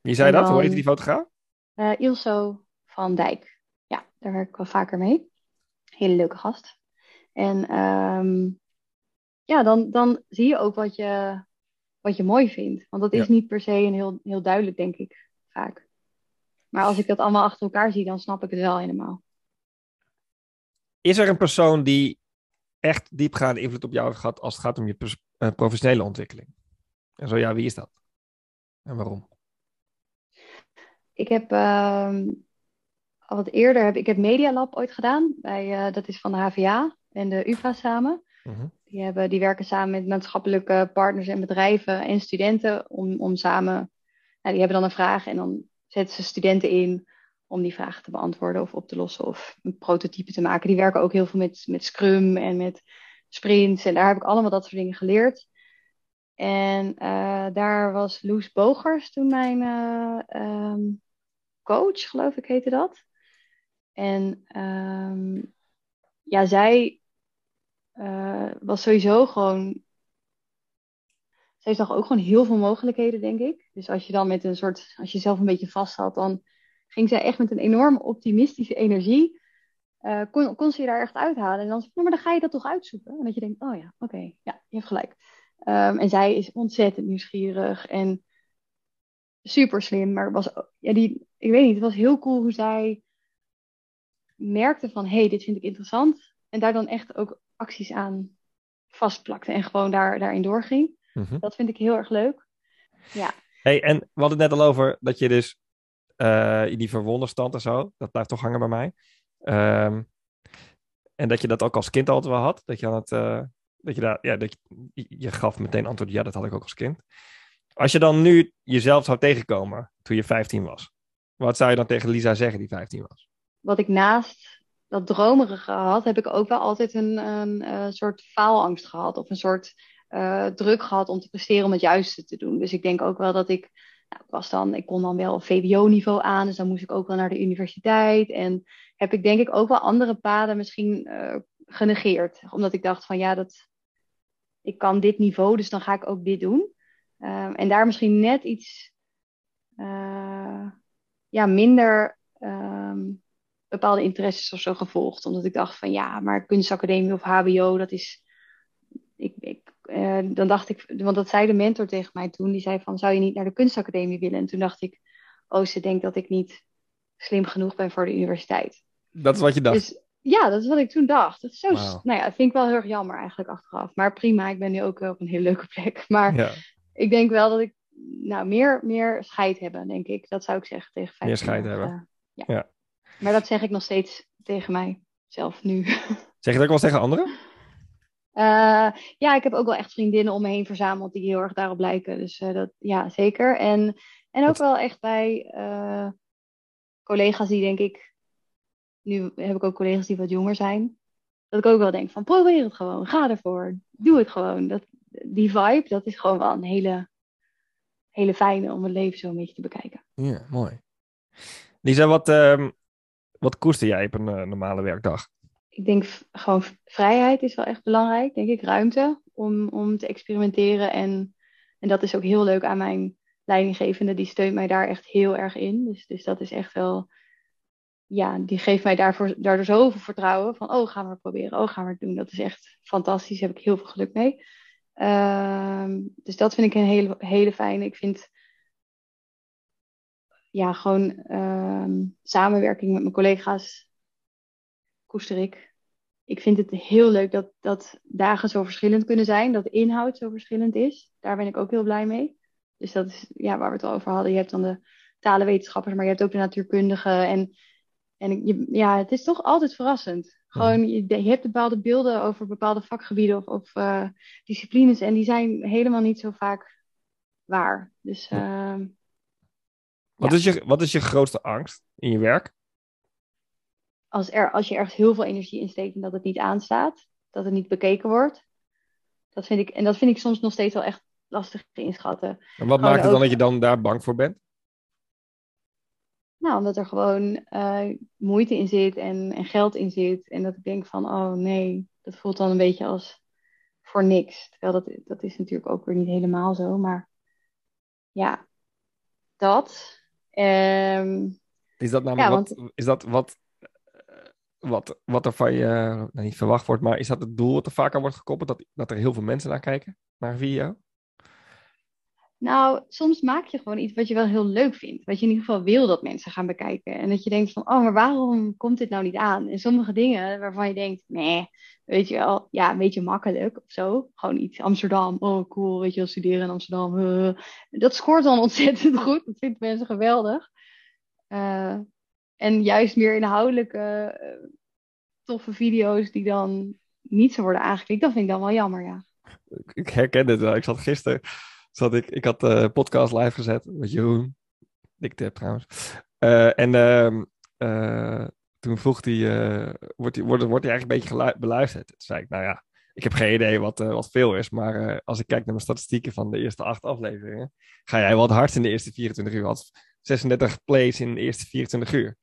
Wie zei dat? Hoe heet die fotograaf? Ilso van Dijk. Ja, daar werk ik wel vaker mee. Hele leuke gast. En ehm, ja, dan, dan zie je ook wat je, wat je mooi vindt. Want dat is Ja. niet per se een heel, heel duidelijk, denk ik, vaak. Maar als ik dat allemaal achter elkaar zie, dan snap ik het wel helemaal. Is er een persoon die echt diepgaande invloed op jou heeft gehad als het gaat om je eh, professionele ontwikkeling? En zo ja, wie is dat? En waarom? Ik heb ehm, al wat eerder, heb, ik heb Media Lab ooit gedaan. Bij, eh, dat is van de HVA en de UvA samen. Mhm. Die, hebben, die werken samen met maatschappelijke partners en bedrijven en studenten om, om samen. Nou, die hebben dan een vraag en dan zetten ze studenten in om die vragen te beantwoorden of op te lossen of een prototype te maken. Die werken ook heel veel met, met Scrum en met sprints en daar heb ik allemaal dat soort dingen geleerd. En eh, daar was Loes Bogers toen mijn eh, ehm, coach, geloof ik heette dat. En ehm, ja, zij eh, was sowieso gewoon. Zij zag ook gewoon heel veel mogelijkheden, denk ik. Dus als je dan met een soort. Als je zelf een beetje vast had, dan ging zij echt met een enorm optimistische energie. eh, kon, kon ze je daar echt uithalen. En dan zei nou, maar dan ga je dat toch uitzoeken. En dat je denkt, oh ja, oké, ja, je hebt gelijk. Ehm, en zij is ontzettend nieuwsgierig en super slim. Maar was, ja, die, ik weet niet, het was heel cool hoe zij merkte van, hé, hey, dit vind ik interessant. En daar dan echt ook acties aan vastplakte en gewoon daar, daarin doorging. Mhm. Dat vind ik heel erg leuk. Hey, en we hadden het net al over dat je dus eh, in die verwonderstand en zo, dat blijft toch hangen bij mij. Ehm, en dat je dat ook als kind altijd wel had. Dat je aan het, eh, dat je daar, ja, dat je, je gaf meteen antwoord, ja, dat had ik ook als kind. Als je dan nu jezelf zou tegenkomen toen je 15 was, wat zou je dan tegen Lisa zeggen die 15 was? Wat ik naast dat dromerige had, heb ik ook wel altijd een, een, eh, soort faalangst gehad. Of een soort eh, druk gehad om te presteren om het juiste te doen. Dus ik denk ook wel dat ik, nou, ik was dan, ik kon dan wel VWO-niveau aan, dus dan moest ik ook wel naar de universiteit. En heb ik denk ik ook wel andere paden misschien eh, genegeerd. Omdat ik dacht van ja, dat, ik kan dit niveau, dus dan ga ik ook dit doen. Ehm, en daar misschien net iets ja, minder ehm, bepaalde interesses of zo gevolgd. Omdat ik dacht van ja, maar kunstacademie of HBO, dat is. Ik, ik, eh, dan dacht ik, want dat zei de mentor tegen mij toen. Die zei van, zou je niet naar de kunstacademie willen? En toen dacht ik, oh, ze denkt dat ik niet slim genoeg ben voor de universiteit. Dat is wat je dacht. Dus ja, dat is wat ik toen dacht. Dat is zo, nou ja, dat vind ik wel heel erg jammer eigenlijk achteraf. Maar prima, ik ben nu ook op een hele leuke plek. Maar ja, ik denk wel dat ik, nou, meer, meer scheid hebben, denk ik. Dat zou ik zeggen tegen 15 Meer scheid hebben. eh, ja. Ja. Maar dat zeg ik nog steeds tegen mijzelf nu. zeg je dat ook wel eens tegen anderen? Eh, ja, ik heb ook wel echt vriendinnen om me heen verzameld die heel erg daarop lijken. Dus eh, dat, ja, zeker. En, en ook wel echt bij eh, collega's die denk ik... Nu heb ik ook collega's die wat jonger zijn. Dat ik ook wel denk van probeer het gewoon. Ga ervoor. Doe het gewoon. Dat, die vibe, dat is gewoon wel een hele, hele fijne om het leven zo een beetje te bekijken. Ja, mooi. Lisa, wat, ehm, wat koester jij op een eh, normale werkdag? Ik denk gewoon vrijheid is wel echt belangrijk, denk ik. Ruimte om, om te experimenteren. En, en dat is ook heel leuk aan mijn leidinggevende. Die steunt mij daar echt heel erg in. Dus, dus dat is echt wel... Ja, die geeft mij daarvoor, daardoor zoveel vertrouwen. Van, oh, gaan we het proberen. Oh, gaan we het doen. Dat is echt fantastisch. Daar heb ik heel veel geluk mee. Ehm, dus dat vind ik een hele, hele fijne. Ik vind ja, gewoon ehm, samenwerking met mijn collega's koester ik. Ik vind het heel leuk dat, dat dagen zo verschillend kunnen zijn, dat de inhoud zo verschillend is. Daar ben ik ook heel blij mee. Dus dat is ja, waar we het al over hadden. Je hebt dan de talenwetenschappers, maar je hebt ook de natuurkundigen. En, en je, ja, het is toch altijd verrassend. Gewoon, je, je hebt bepaalde beelden over bepaalde vakgebieden of, of eh, disciplines. En die zijn helemaal niet zo vaak waar. Dus ehm, Wat, Ja. is je, wat is je grootste angst in je werk? als, er, als je ergens heel veel energie in steekt en dat het niet aanstaat, dat het niet bekeken wordt. Dat vind ik, en dat vind ik soms nog steeds wel echt lastig inschatten. En wat Gewoon maakt het dan ook- dat je dan daar bang voor bent? Nou, omdat er gewoon eh, moeite in zit en, en geld in zit. En dat ik denk van, oh nee, dat voelt dan een beetje als voor niks. Terwijl dat, dat is natuurlijk ook weer niet helemaal zo. Maar ja, dat. Ehm, Is dat namelijk Ja, wat, is dat wat, eh, wat, wat er van je nou, niet verwacht wordt, maar is dat het doel wat er vaak aan wordt gekoppeld? Dat, dat er heel veel mensen naar kijken, naar een video? Nou, soms maak je gewoon iets wat je wel heel leuk vindt. Wat je in ieder geval wil dat mensen gaan bekijken. En dat je denkt van, oh, maar waarom komt dit nou niet aan? En sommige dingen waarvan je denkt, nee, weet je wel, ja, een beetje makkelijk of zo. Gewoon iets Amsterdam, oh cool, weet je wel, studeren in Amsterdam. Dat scoort dan ontzettend goed. Dat vinden mensen geweldig. Eh, en juist meer inhoudelijke, eh, toffe video's die dan niet zo worden aangeklikt, dat vind ik dan wel jammer, ja. Ik, herken dit wel. Ik zat gisteren, zat ik, ik had de podcast live gezet met Jeroen. Dik tip trouwens. Eh, en ehm, eh, toen vroeg hij, eh, wordt, hij wordt, wordt hij eigenlijk een beetje beluisterd? Toen zei ik, nou ja, ik heb geen idee wat, eh, wat veel is, maar eh, als ik kijk naar mijn statistieken van de eerste acht afleveringen, ga jij wat hard in de eerste 24 uur. Had 36 plays in de eerste 24 uur.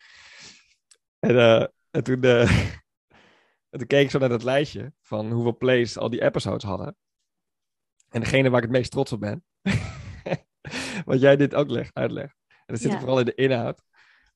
En, eh, en toen, eh, en toen keek ik zo naar dat lijstje van hoeveel plays al die episodes hadden. En degene waar ik het meest trots op ben, wat jij dit ook leg, uitlegt, en dat zit Ja. vooral in de inhoud,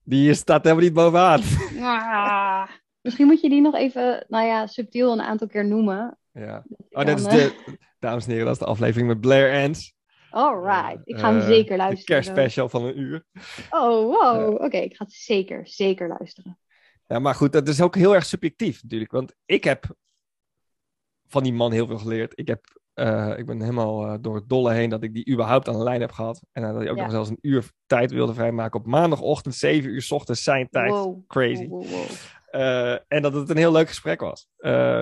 die staat helemaal niet bovenaan. Ah, misschien moet je die nog even, nou ja, subtiel een aantal keer noemen. ja. Dat Oh, dit is eh, de, dames en heren, dat is de aflevering met Blair Ans. Alright, ik ga hem Eh, zeker De luisteren. kerstspecial van een uur. Oh, wow. Oké, ik ga het zeker, zeker luisteren. Ja, maar goed, dat is ook heel erg subjectief natuurlijk. Want ik heb van die man heel veel geleerd. Ik, heb, eh, ik ben helemaal eh, door het dolle heen dat ik die überhaupt aan de lijn heb gehad. En dat hij ook Ja. nog zelfs een uur tijd wilde vrijmaken op maandagochtend, 7 uur 's ochtends zijn tijd. Wow. Crazy. Wow, wow, wow. Eh, en dat het een heel leuk gesprek was.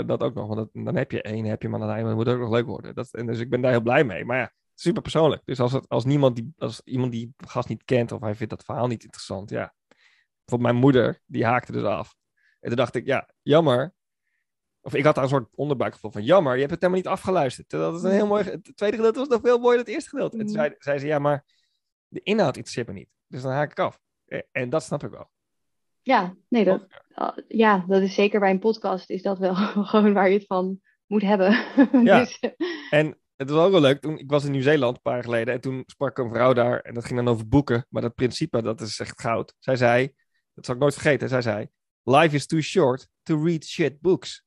Dat ook nog, want dat- dan heb je één, heb je hem aan de lijn, maar het moet ook nog leuk worden. Dat, en dus ik ben daar heel blij mee. Maar ja, super persoonlijk. Dus als, het, als, niemand die, als iemand die gast niet kent of hij vindt dat verhaal niet interessant, ja. Bijvoorbeeld mijn moeder, die haakte dus af. En toen dacht ik, ja, jammer. Of ik had daar een soort onderbuikgevoel van, jammer, je hebt het helemaal niet afgeluisterd. Terwijl het een heel mooi, het tweede gedeelte was nog veel mooier dan het eerste gedeelte. En toen Mm. zei, zei ze, ja, maar de inhoud interesseert me niet. Dus dan haak ik af. En dat snap ik wel. Ja, nee, dat, ja, dat is zeker bij een podcast is dat wel gewoon waar je het van moet hebben. Ja. Dus, eh, En het was ook wel leuk. Toen, ik was in Nieuw-Zeeland een paar jaar geleden. En toen sprak een vrouw daar. En dat ging dan over boeken. Maar dat principe, dat is echt goud. Zij zei, dat zal ik nooit vergeten. Zij zei, life is too short to read shit books.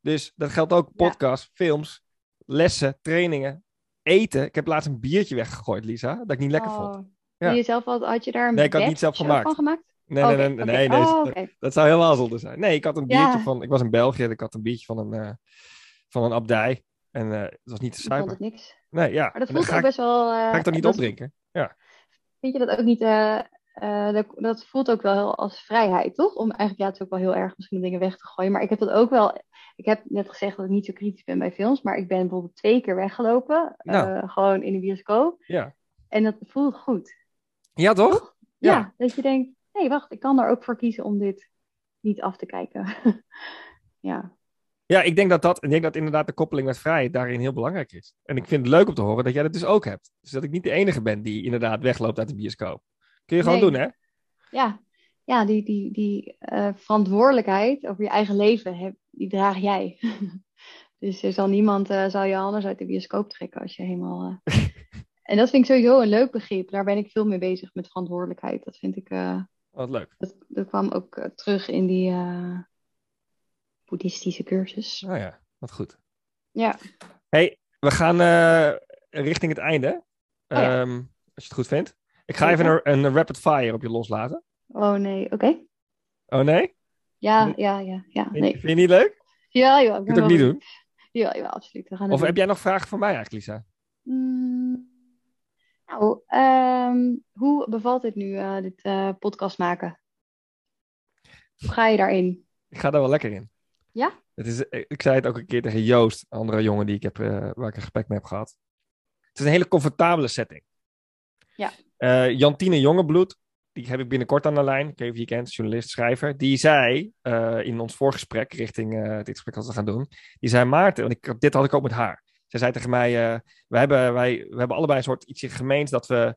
Dus dat geldt ook Ja. podcasts, films, lessen, trainingen, eten. Ik heb laatst een biertje weggegooid, Lisa. Dat ik niet lekker vond. oh. Ja. Je zelf had, had je daar een Nee, ik had niet zelf gemaakt. van gemaakt? Nee, nee, nee, nee, nee, Oh, dat- dat zou helemaal zonde zijn. Nee, ik had een biertje Ja. van... Ik was in België en ik had een biertje van een, eh, van een abdij. En eh, het was niet te Ik vond het niks. Nee, ja. Maar dat voelt ook ik, best wel... eh, ga ik dan niet dat- opdrinken. Vind je dat ook niet... dat, dat voelt ook wel heel als vrijheid, toch? Om eigenlijk, ja, het is ook wel heel erg misschien om dingen weg te gooien. Maar ik heb dat ook wel... Ik heb net gezegd dat ik niet zo kritisch ben bij films. Maar ik ben bijvoorbeeld twee keer weggelopen. Nou. eh, gewoon in de bioscoop. Ja. En dat voelt goed. Ja, toch? Ja, Ja. dat je denkt... Hé, wacht, ik kan er ook voor kiezen om dit niet af te kijken. ja. Ja, ik denk dat dat, ik denk dat inderdaad de koppeling met vrijheid daarin heel belangrijk is. En ik vind het leuk om te horen dat jij dat dus ook hebt. Dus dat ik niet de enige ben die inderdaad wegloopt uit de bioscoop. Kun je gewoon Nee. doen, hè? ja, ja die, die, die uh, verantwoordelijkheid over je eigen leven, heb, die draag jij. dus er zal niemand uh, zal je anders uit de bioscoop trekken als je helemaal... Uh... en dat vind ik sowieso een leuk begrip. Daar ben ik veel mee bezig met verantwoordelijkheid. Dat vind ik... Wat leuk. Dat, dat kwam ook terug in die boeddhistische cursus. Oh ja, wat goed. Ja. hey, we gaan richting het einde. Oh, ja. um, als je het goed vindt. Ik ga even een, een, rapid fire op je loslaten. Oh nee, oké. Oh nee? Ja, ja, ja. ja nee. Vind je niet leuk? Ja, ja. Ik het ook niet doen? Ja, ja, absoluut. We gaan of heb jij nog vragen voor mij eigenlijk, Lisa? Mm, nou, um, hoe bevalt het nu, uh, dit uh, podcast maken? Hoe ga je daarin? Ik ga daar wel lekker in. Ja? Het is, ik zei het ook een keer tegen Joost, een andere jongen die ik heb, uh, waar ik een gesprek mee heb gehad. Het is een hele comfortabele setting. Ja. Jantine Jongebloed, die heb ik binnenkort aan de lijn. Ik weet niet of je kent, journalist, schrijver. Die zei uh, in ons voorgesprek, richting uh, dit gesprek dat we gaan doen. Die zei, Maarten, want ik, dit had ik ook met haar. Zij zei tegen mij, we, hebben, wij, we hebben allebei een soort ietsje gemeens dat we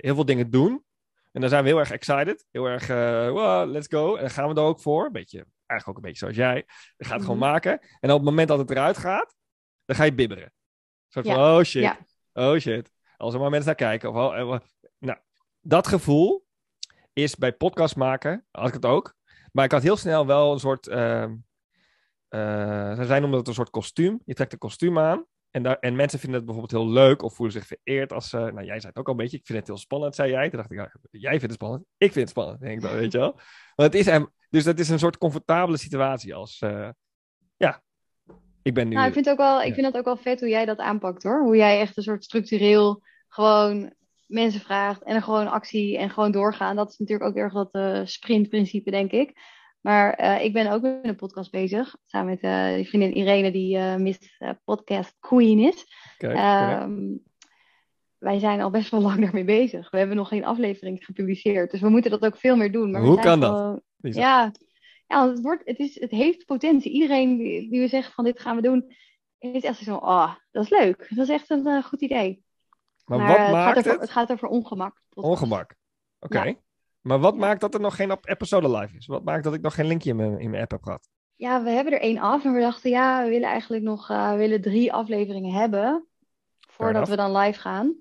heel veel dingen doen. En dan zijn we heel erg excited. Heel erg, wow, let's go. En dan gaan we er ook voor. Een beetje, eigenlijk ook een beetje zoals jij. Je gaat het gewoon maken. En op het moment dat het eruit gaat, dan ga je bibberen. Soort van, oh shit, ja. oh shit. Als er maar mensen naar kijken. Of, oh, dat gevoel is bij podcast maken, had ik het ook. Maar ik had heel snel wel een soort. Uh, uh, zij noemen het een soort kostuum. Je trekt een kostuum aan. En, daar, en mensen vinden het bijvoorbeeld heel leuk of voelen zich vereerd als ze. Nou, jij zei het ook al een beetje. Ik vind het heel spannend, zei jij. Toen dacht ik, ja, jij vindt het spannend. Ik vind het spannend, denk ik dan, weet je wel. Want het is, dus dat is een soort comfortabele situatie als. Uh, ja, ik ben nu. Nou, ik vind, ook wel, ik ja. vind het ook wel vet hoe jij dat aanpakt hoor. Hoe jij echt een soort structureel gewoon mensen vraagt en er gewoon actie en gewoon doorgaan. Dat is natuurlijk ook erg dat uh, sprintprincipe, denk ik. Maar uh, ik ben ook met een podcast bezig. Samen met uh, die vriendin Irene, die Miss Podcast Queen is. Kijk, um, wij zijn al best wel lang daarmee bezig. We hebben nog geen aflevering gepubliceerd. Dus we moeten dat ook veel meer doen. Maar Hoe kan gewoon... dat? Ja, ja het, wordt, het, is, het heeft potentie. Iedereen die, die we zeggen van dit gaan we doen, is echt zo, oh, dat is leuk. Dat is echt een goed idee. Maar, maar wat het maakt gaat over, het? Het gaat over ongemak. Ongemak. Oké. Okay. Ja. Maar wat maakt dat er nog geen episode live is? Wat maakt dat ik nog geen linkje in mijn, in mijn app heb gehad? Ja, we hebben er één af en we dachten, ja, we willen eigenlijk nog uh, we willen drie afleveringen hebben voordat we dan live gaan.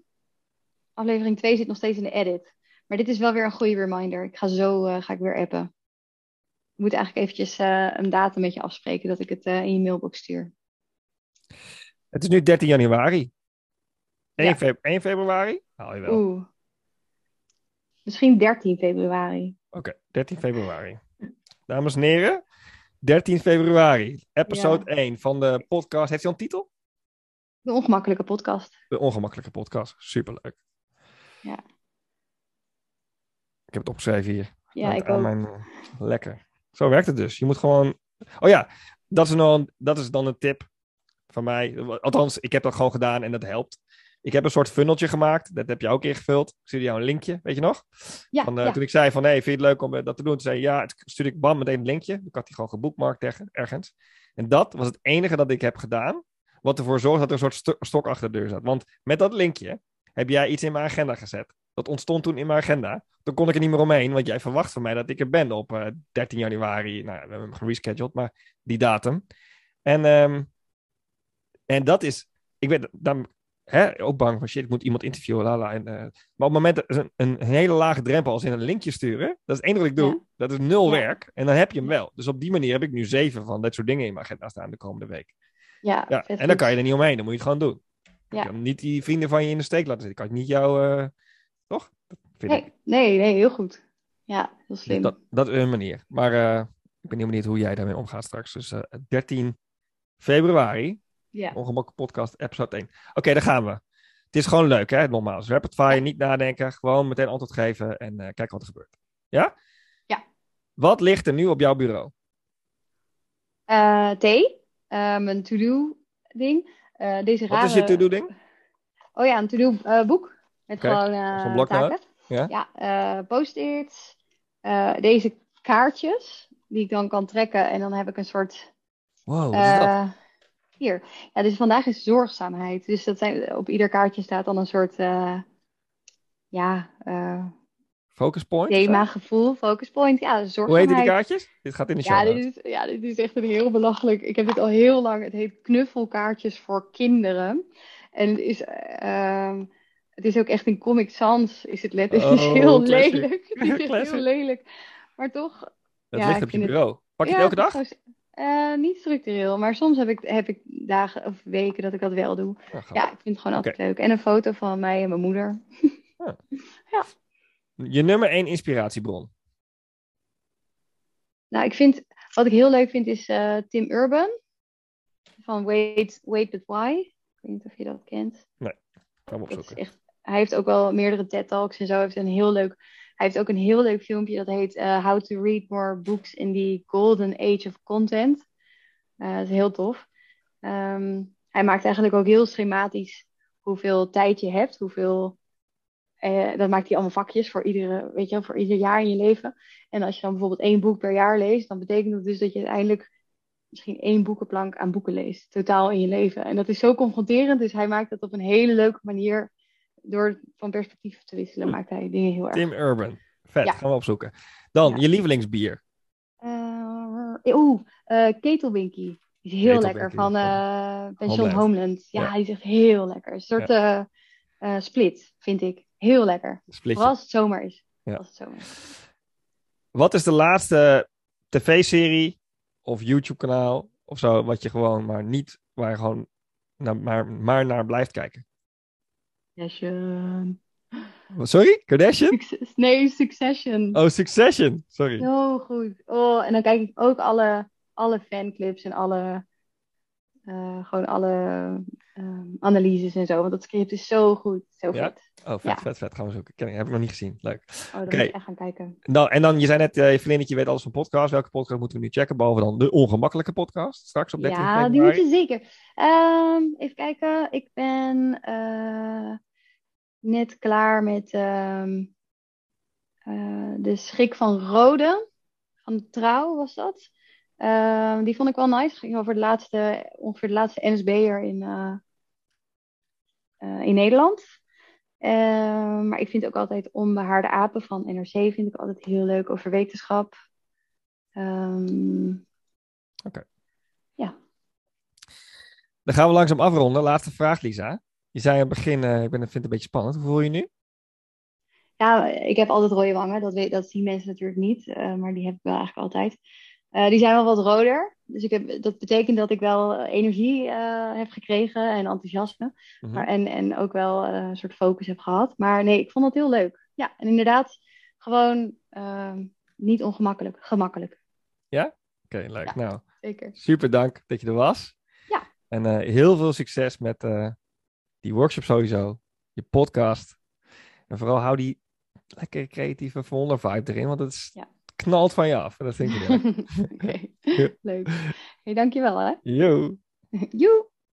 Aflevering 2 zit nog steeds in de edit. Maar dit is wel weer een goede reminder. Ik ga zo uh, ga ik weer appen. Ik moet eigenlijk eventjes uh, een datum met je afspreken dat ik het in je mailbox stuur. Het is nu 13 januari. 1, ja. feb 1 februari? Haal je wel. Oeh. Misschien 13 februari. Oké, okay, 13 februari. Dames en heren, 13 februari, episode ja. 1 van de podcast. Heeft hij al een titel? De ongemakkelijke podcast. De ongemakkelijke podcast, superleuk. Ja. Ik heb het opgeschreven hier. Ja, ik ook. Mijn... Lekker. Zo werkt het dus. Je moet gewoon... Oh ja, dat is, een... dat is dan een tip van mij. Althans, ik heb dat gewoon gedaan en dat helpt. Ik heb een soort funneltje gemaakt. Dat heb je ook ingevuld. Ik stuurde jou een linkje, weet je nog? Ja, van, uh, ja. Toen ik zei van, hey, vind je het leuk om dat te doen? Toen zei je, ja, stuurde ik bam meteen een linkje. Ik had die gewoon geboekmarkt ergens. En dat was het enige dat ik heb gedaan. Wat ervoor zorgt dat er een soort stok achter de deur zat. Want met dat linkje heb jij iets in mijn agenda gezet. Dat ontstond toen in mijn agenda. Toen kon ik er niet meer omheen, want jij verwacht van mij dat ik er ben op uh, 13 januari. Nou, we hebben hem gerescheduled, maar die datum. En, um, en dat is, ik weet, dan, hè, ook bang van shit, ik moet iemand interviewen, lala. En, uh, maar op het moment dat een, een, hele lage drempel als in een linkje sturen, dat is het enige wat ik doe. Ja. Dat is nul ja. werk. En dan heb je hem wel. Dus op die manier heb ik nu zeven van dat soort dingen in mijn agenda staan de komende week. Ja, ja. En dan kan je er niet omheen, dan moet je het gewoon doen. Ja. Je kan niet die vrienden van je in de steek laten zitten. Ik kan niet jou, uh, toch? Nee, ik. nee, nee, heel goed. Ja, heel slim. Dus dat, dat is een manier. Maar uh, ik ben heel benieuwd hoe jij daarmee omgaat straks. Dus uh, 13 februari, ja. Ongemakkelijk podcast, episode 1. Oké, okay, daar gaan we. Het is gewoon leuk, hè? Nogmaals, rapid fire, niet nadenken. Gewoon meteen antwoord geven en uh, kijken wat er gebeurt. Ja? Ja. Wat ligt er nu op jouw bureau? Uh, thee. Uh, mijn to-do ding. Uh, deze Wat rare... is je to-do ding? Oh ja, een to-do uh, boek. Met gewoon uh, taken. Ja? Ja, post-its. Deze kaartjes. Die ik dan kan trekken. En dan heb ik een soort... Wow, wat is dat? Hier. Ja, dus vandaag is zorgzaamheid. Dus dat zijn, op ieder kaartje staat dan een soort... ja, Focus point? Thema, gevoel, focus point. Ja, Hoe zorgzaamheid. heet die kaartjes? Dit gaat in de show Ja, dit is, ja, dit is echt een heel belachelijk. Ik heb dit al heel lang. Het heet knuffelkaartjes voor kinderen. En het is, ehm, het is ook echt in Comic Sans. Is het let. Het is Oh, heel classic. lelijk. Het is echt heel lelijk. Maar toch. Dat Ja, ligt op je het- bureau. Pak je ja, het elke dag? Eh, niet structureel, maar soms heb ik, heb ik dagen of weken dat ik dat wel doe. Ja. Ja, ik vind het gewoon altijd leuk. En een foto van mij en mijn moeder. Je nummer één inspiratiebron. Nou, ik vind, wat ik heel leuk vind is eh, Tim Urban. Van Wait, Wait But Why. Ik weet niet of je dat kent. Dat is opzoeken. echt, hij heeft ook wel meerdere TED-talks en zo. Hij heeft, een heel leuk, hij heeft ook een heel leuk filmpje dat heet eh, How to Read More Books in the Golden Age of Content. Eh, dat is heel tof. Ehm, hij maakt eigenlijk ook heel schematisch hoeveel tijd je hebt, hoeveel... eh, dat maakt hij allemaal vakjes voor, iedere, weet je, voor ieder jaar in je leven. En als je dan bijvoorbeeld één boek per jaar leest, dan betekent dat dus dat je uiteindelijk misschien één boekenplank aan boeken leest, totaal in je leven. En dat is zo confronterend, dus hij maakt dat op een hele leuke manier. Door van perspectief te wisselen, maakt hij dingen heel erg. Tim Urban. Vet, Ja. gaan we opzoeken. Dan, Ja. je lievelingsbier. Eh, Oeh, eh Ketelwinky. Die is heel lekker van van eh Pension Homeland. Homeland. Ja, Ja. die is echt heel lekker. Een soort eh, eh, split, vind ik. Heel lekker. Splitje. Vooral als het zomer is. Ja. Als het zomer is. Wat is de laatste tv-serie of YouTube-kanaal of zo, wat je gewoon maar niet, waar je gewoon naar, maar, maar naar blijft kijken? Succession. Sorry? Kardashian? Succes- nee, Succession. Oh, Succession. Sorry. Zo goed. Oh, en dan kijk ik ook alle, alle fanclips en alle, eh, gewoon alle ehm, analyses en zo. Want dat script is zo goed. Zo Ja? vet. Oh, vet, Ja. vet, vet. Gaan we zoeken. Ken ik, heb ik nog niet gezien. Leuk. Oh, dan Oké. moet je echt gaan kijken. Nou, en dan, je zei net, eh, je weet alles van podcast. Welke podcast moeten we nu checken? Behalve dan de ongemakkelijke podcast. Straks op 13 Ja, die moet je zeker. Ehm, even kijken. Ik ben eh, net klaar met ehm, eh, de schrik van Rode. Van de Trouw was dat. Ehm, die vond ik wel nice. Het ging over de laatste, ongeveer de laatste NSB'er in, eh, eh, in Nederland. Ehm, maar ik vind ook altijd Onbehaarde Apen van NRC vind ik altijd heel leuk over wetenschap. Ehm, Dan gaan we langzaam afronden. Laatste vraag, Lisa. Je zei aan het begin, eh, ik ben, vind het een beetje spannend. Hoe voel je je nu? Ja, ik heb altijd rode wangen. Dat, weet, dat zien mensen natuurlijk niet. eh, maar die heb ik wel eigenlijk altijd. Eh, die zijn wel wat roder. Dus ik heb, dat betekent dat ik wel energie heb gekregen en enthousiasme. Mhm. Maar, en, en ook wel een soort focus heb gehad. Maar nee, ik vond het heel leuk. Ja, en inderdaad, gewoon ehm, niet ongemakkelijk. Gemakkelijk. Oké, leuk. Ja. Nou, Zeker. super dank dat je er was. Ja. En heel veel succes met die workshop sowieso. Je podcast. En vooral hou die lekker creatieve verwonder vibe erin. Want het is, Ja. knalt van je af. Dat vind ik leuk. Oké, leuk. Hey, dankjewel hè. Yo. Joe.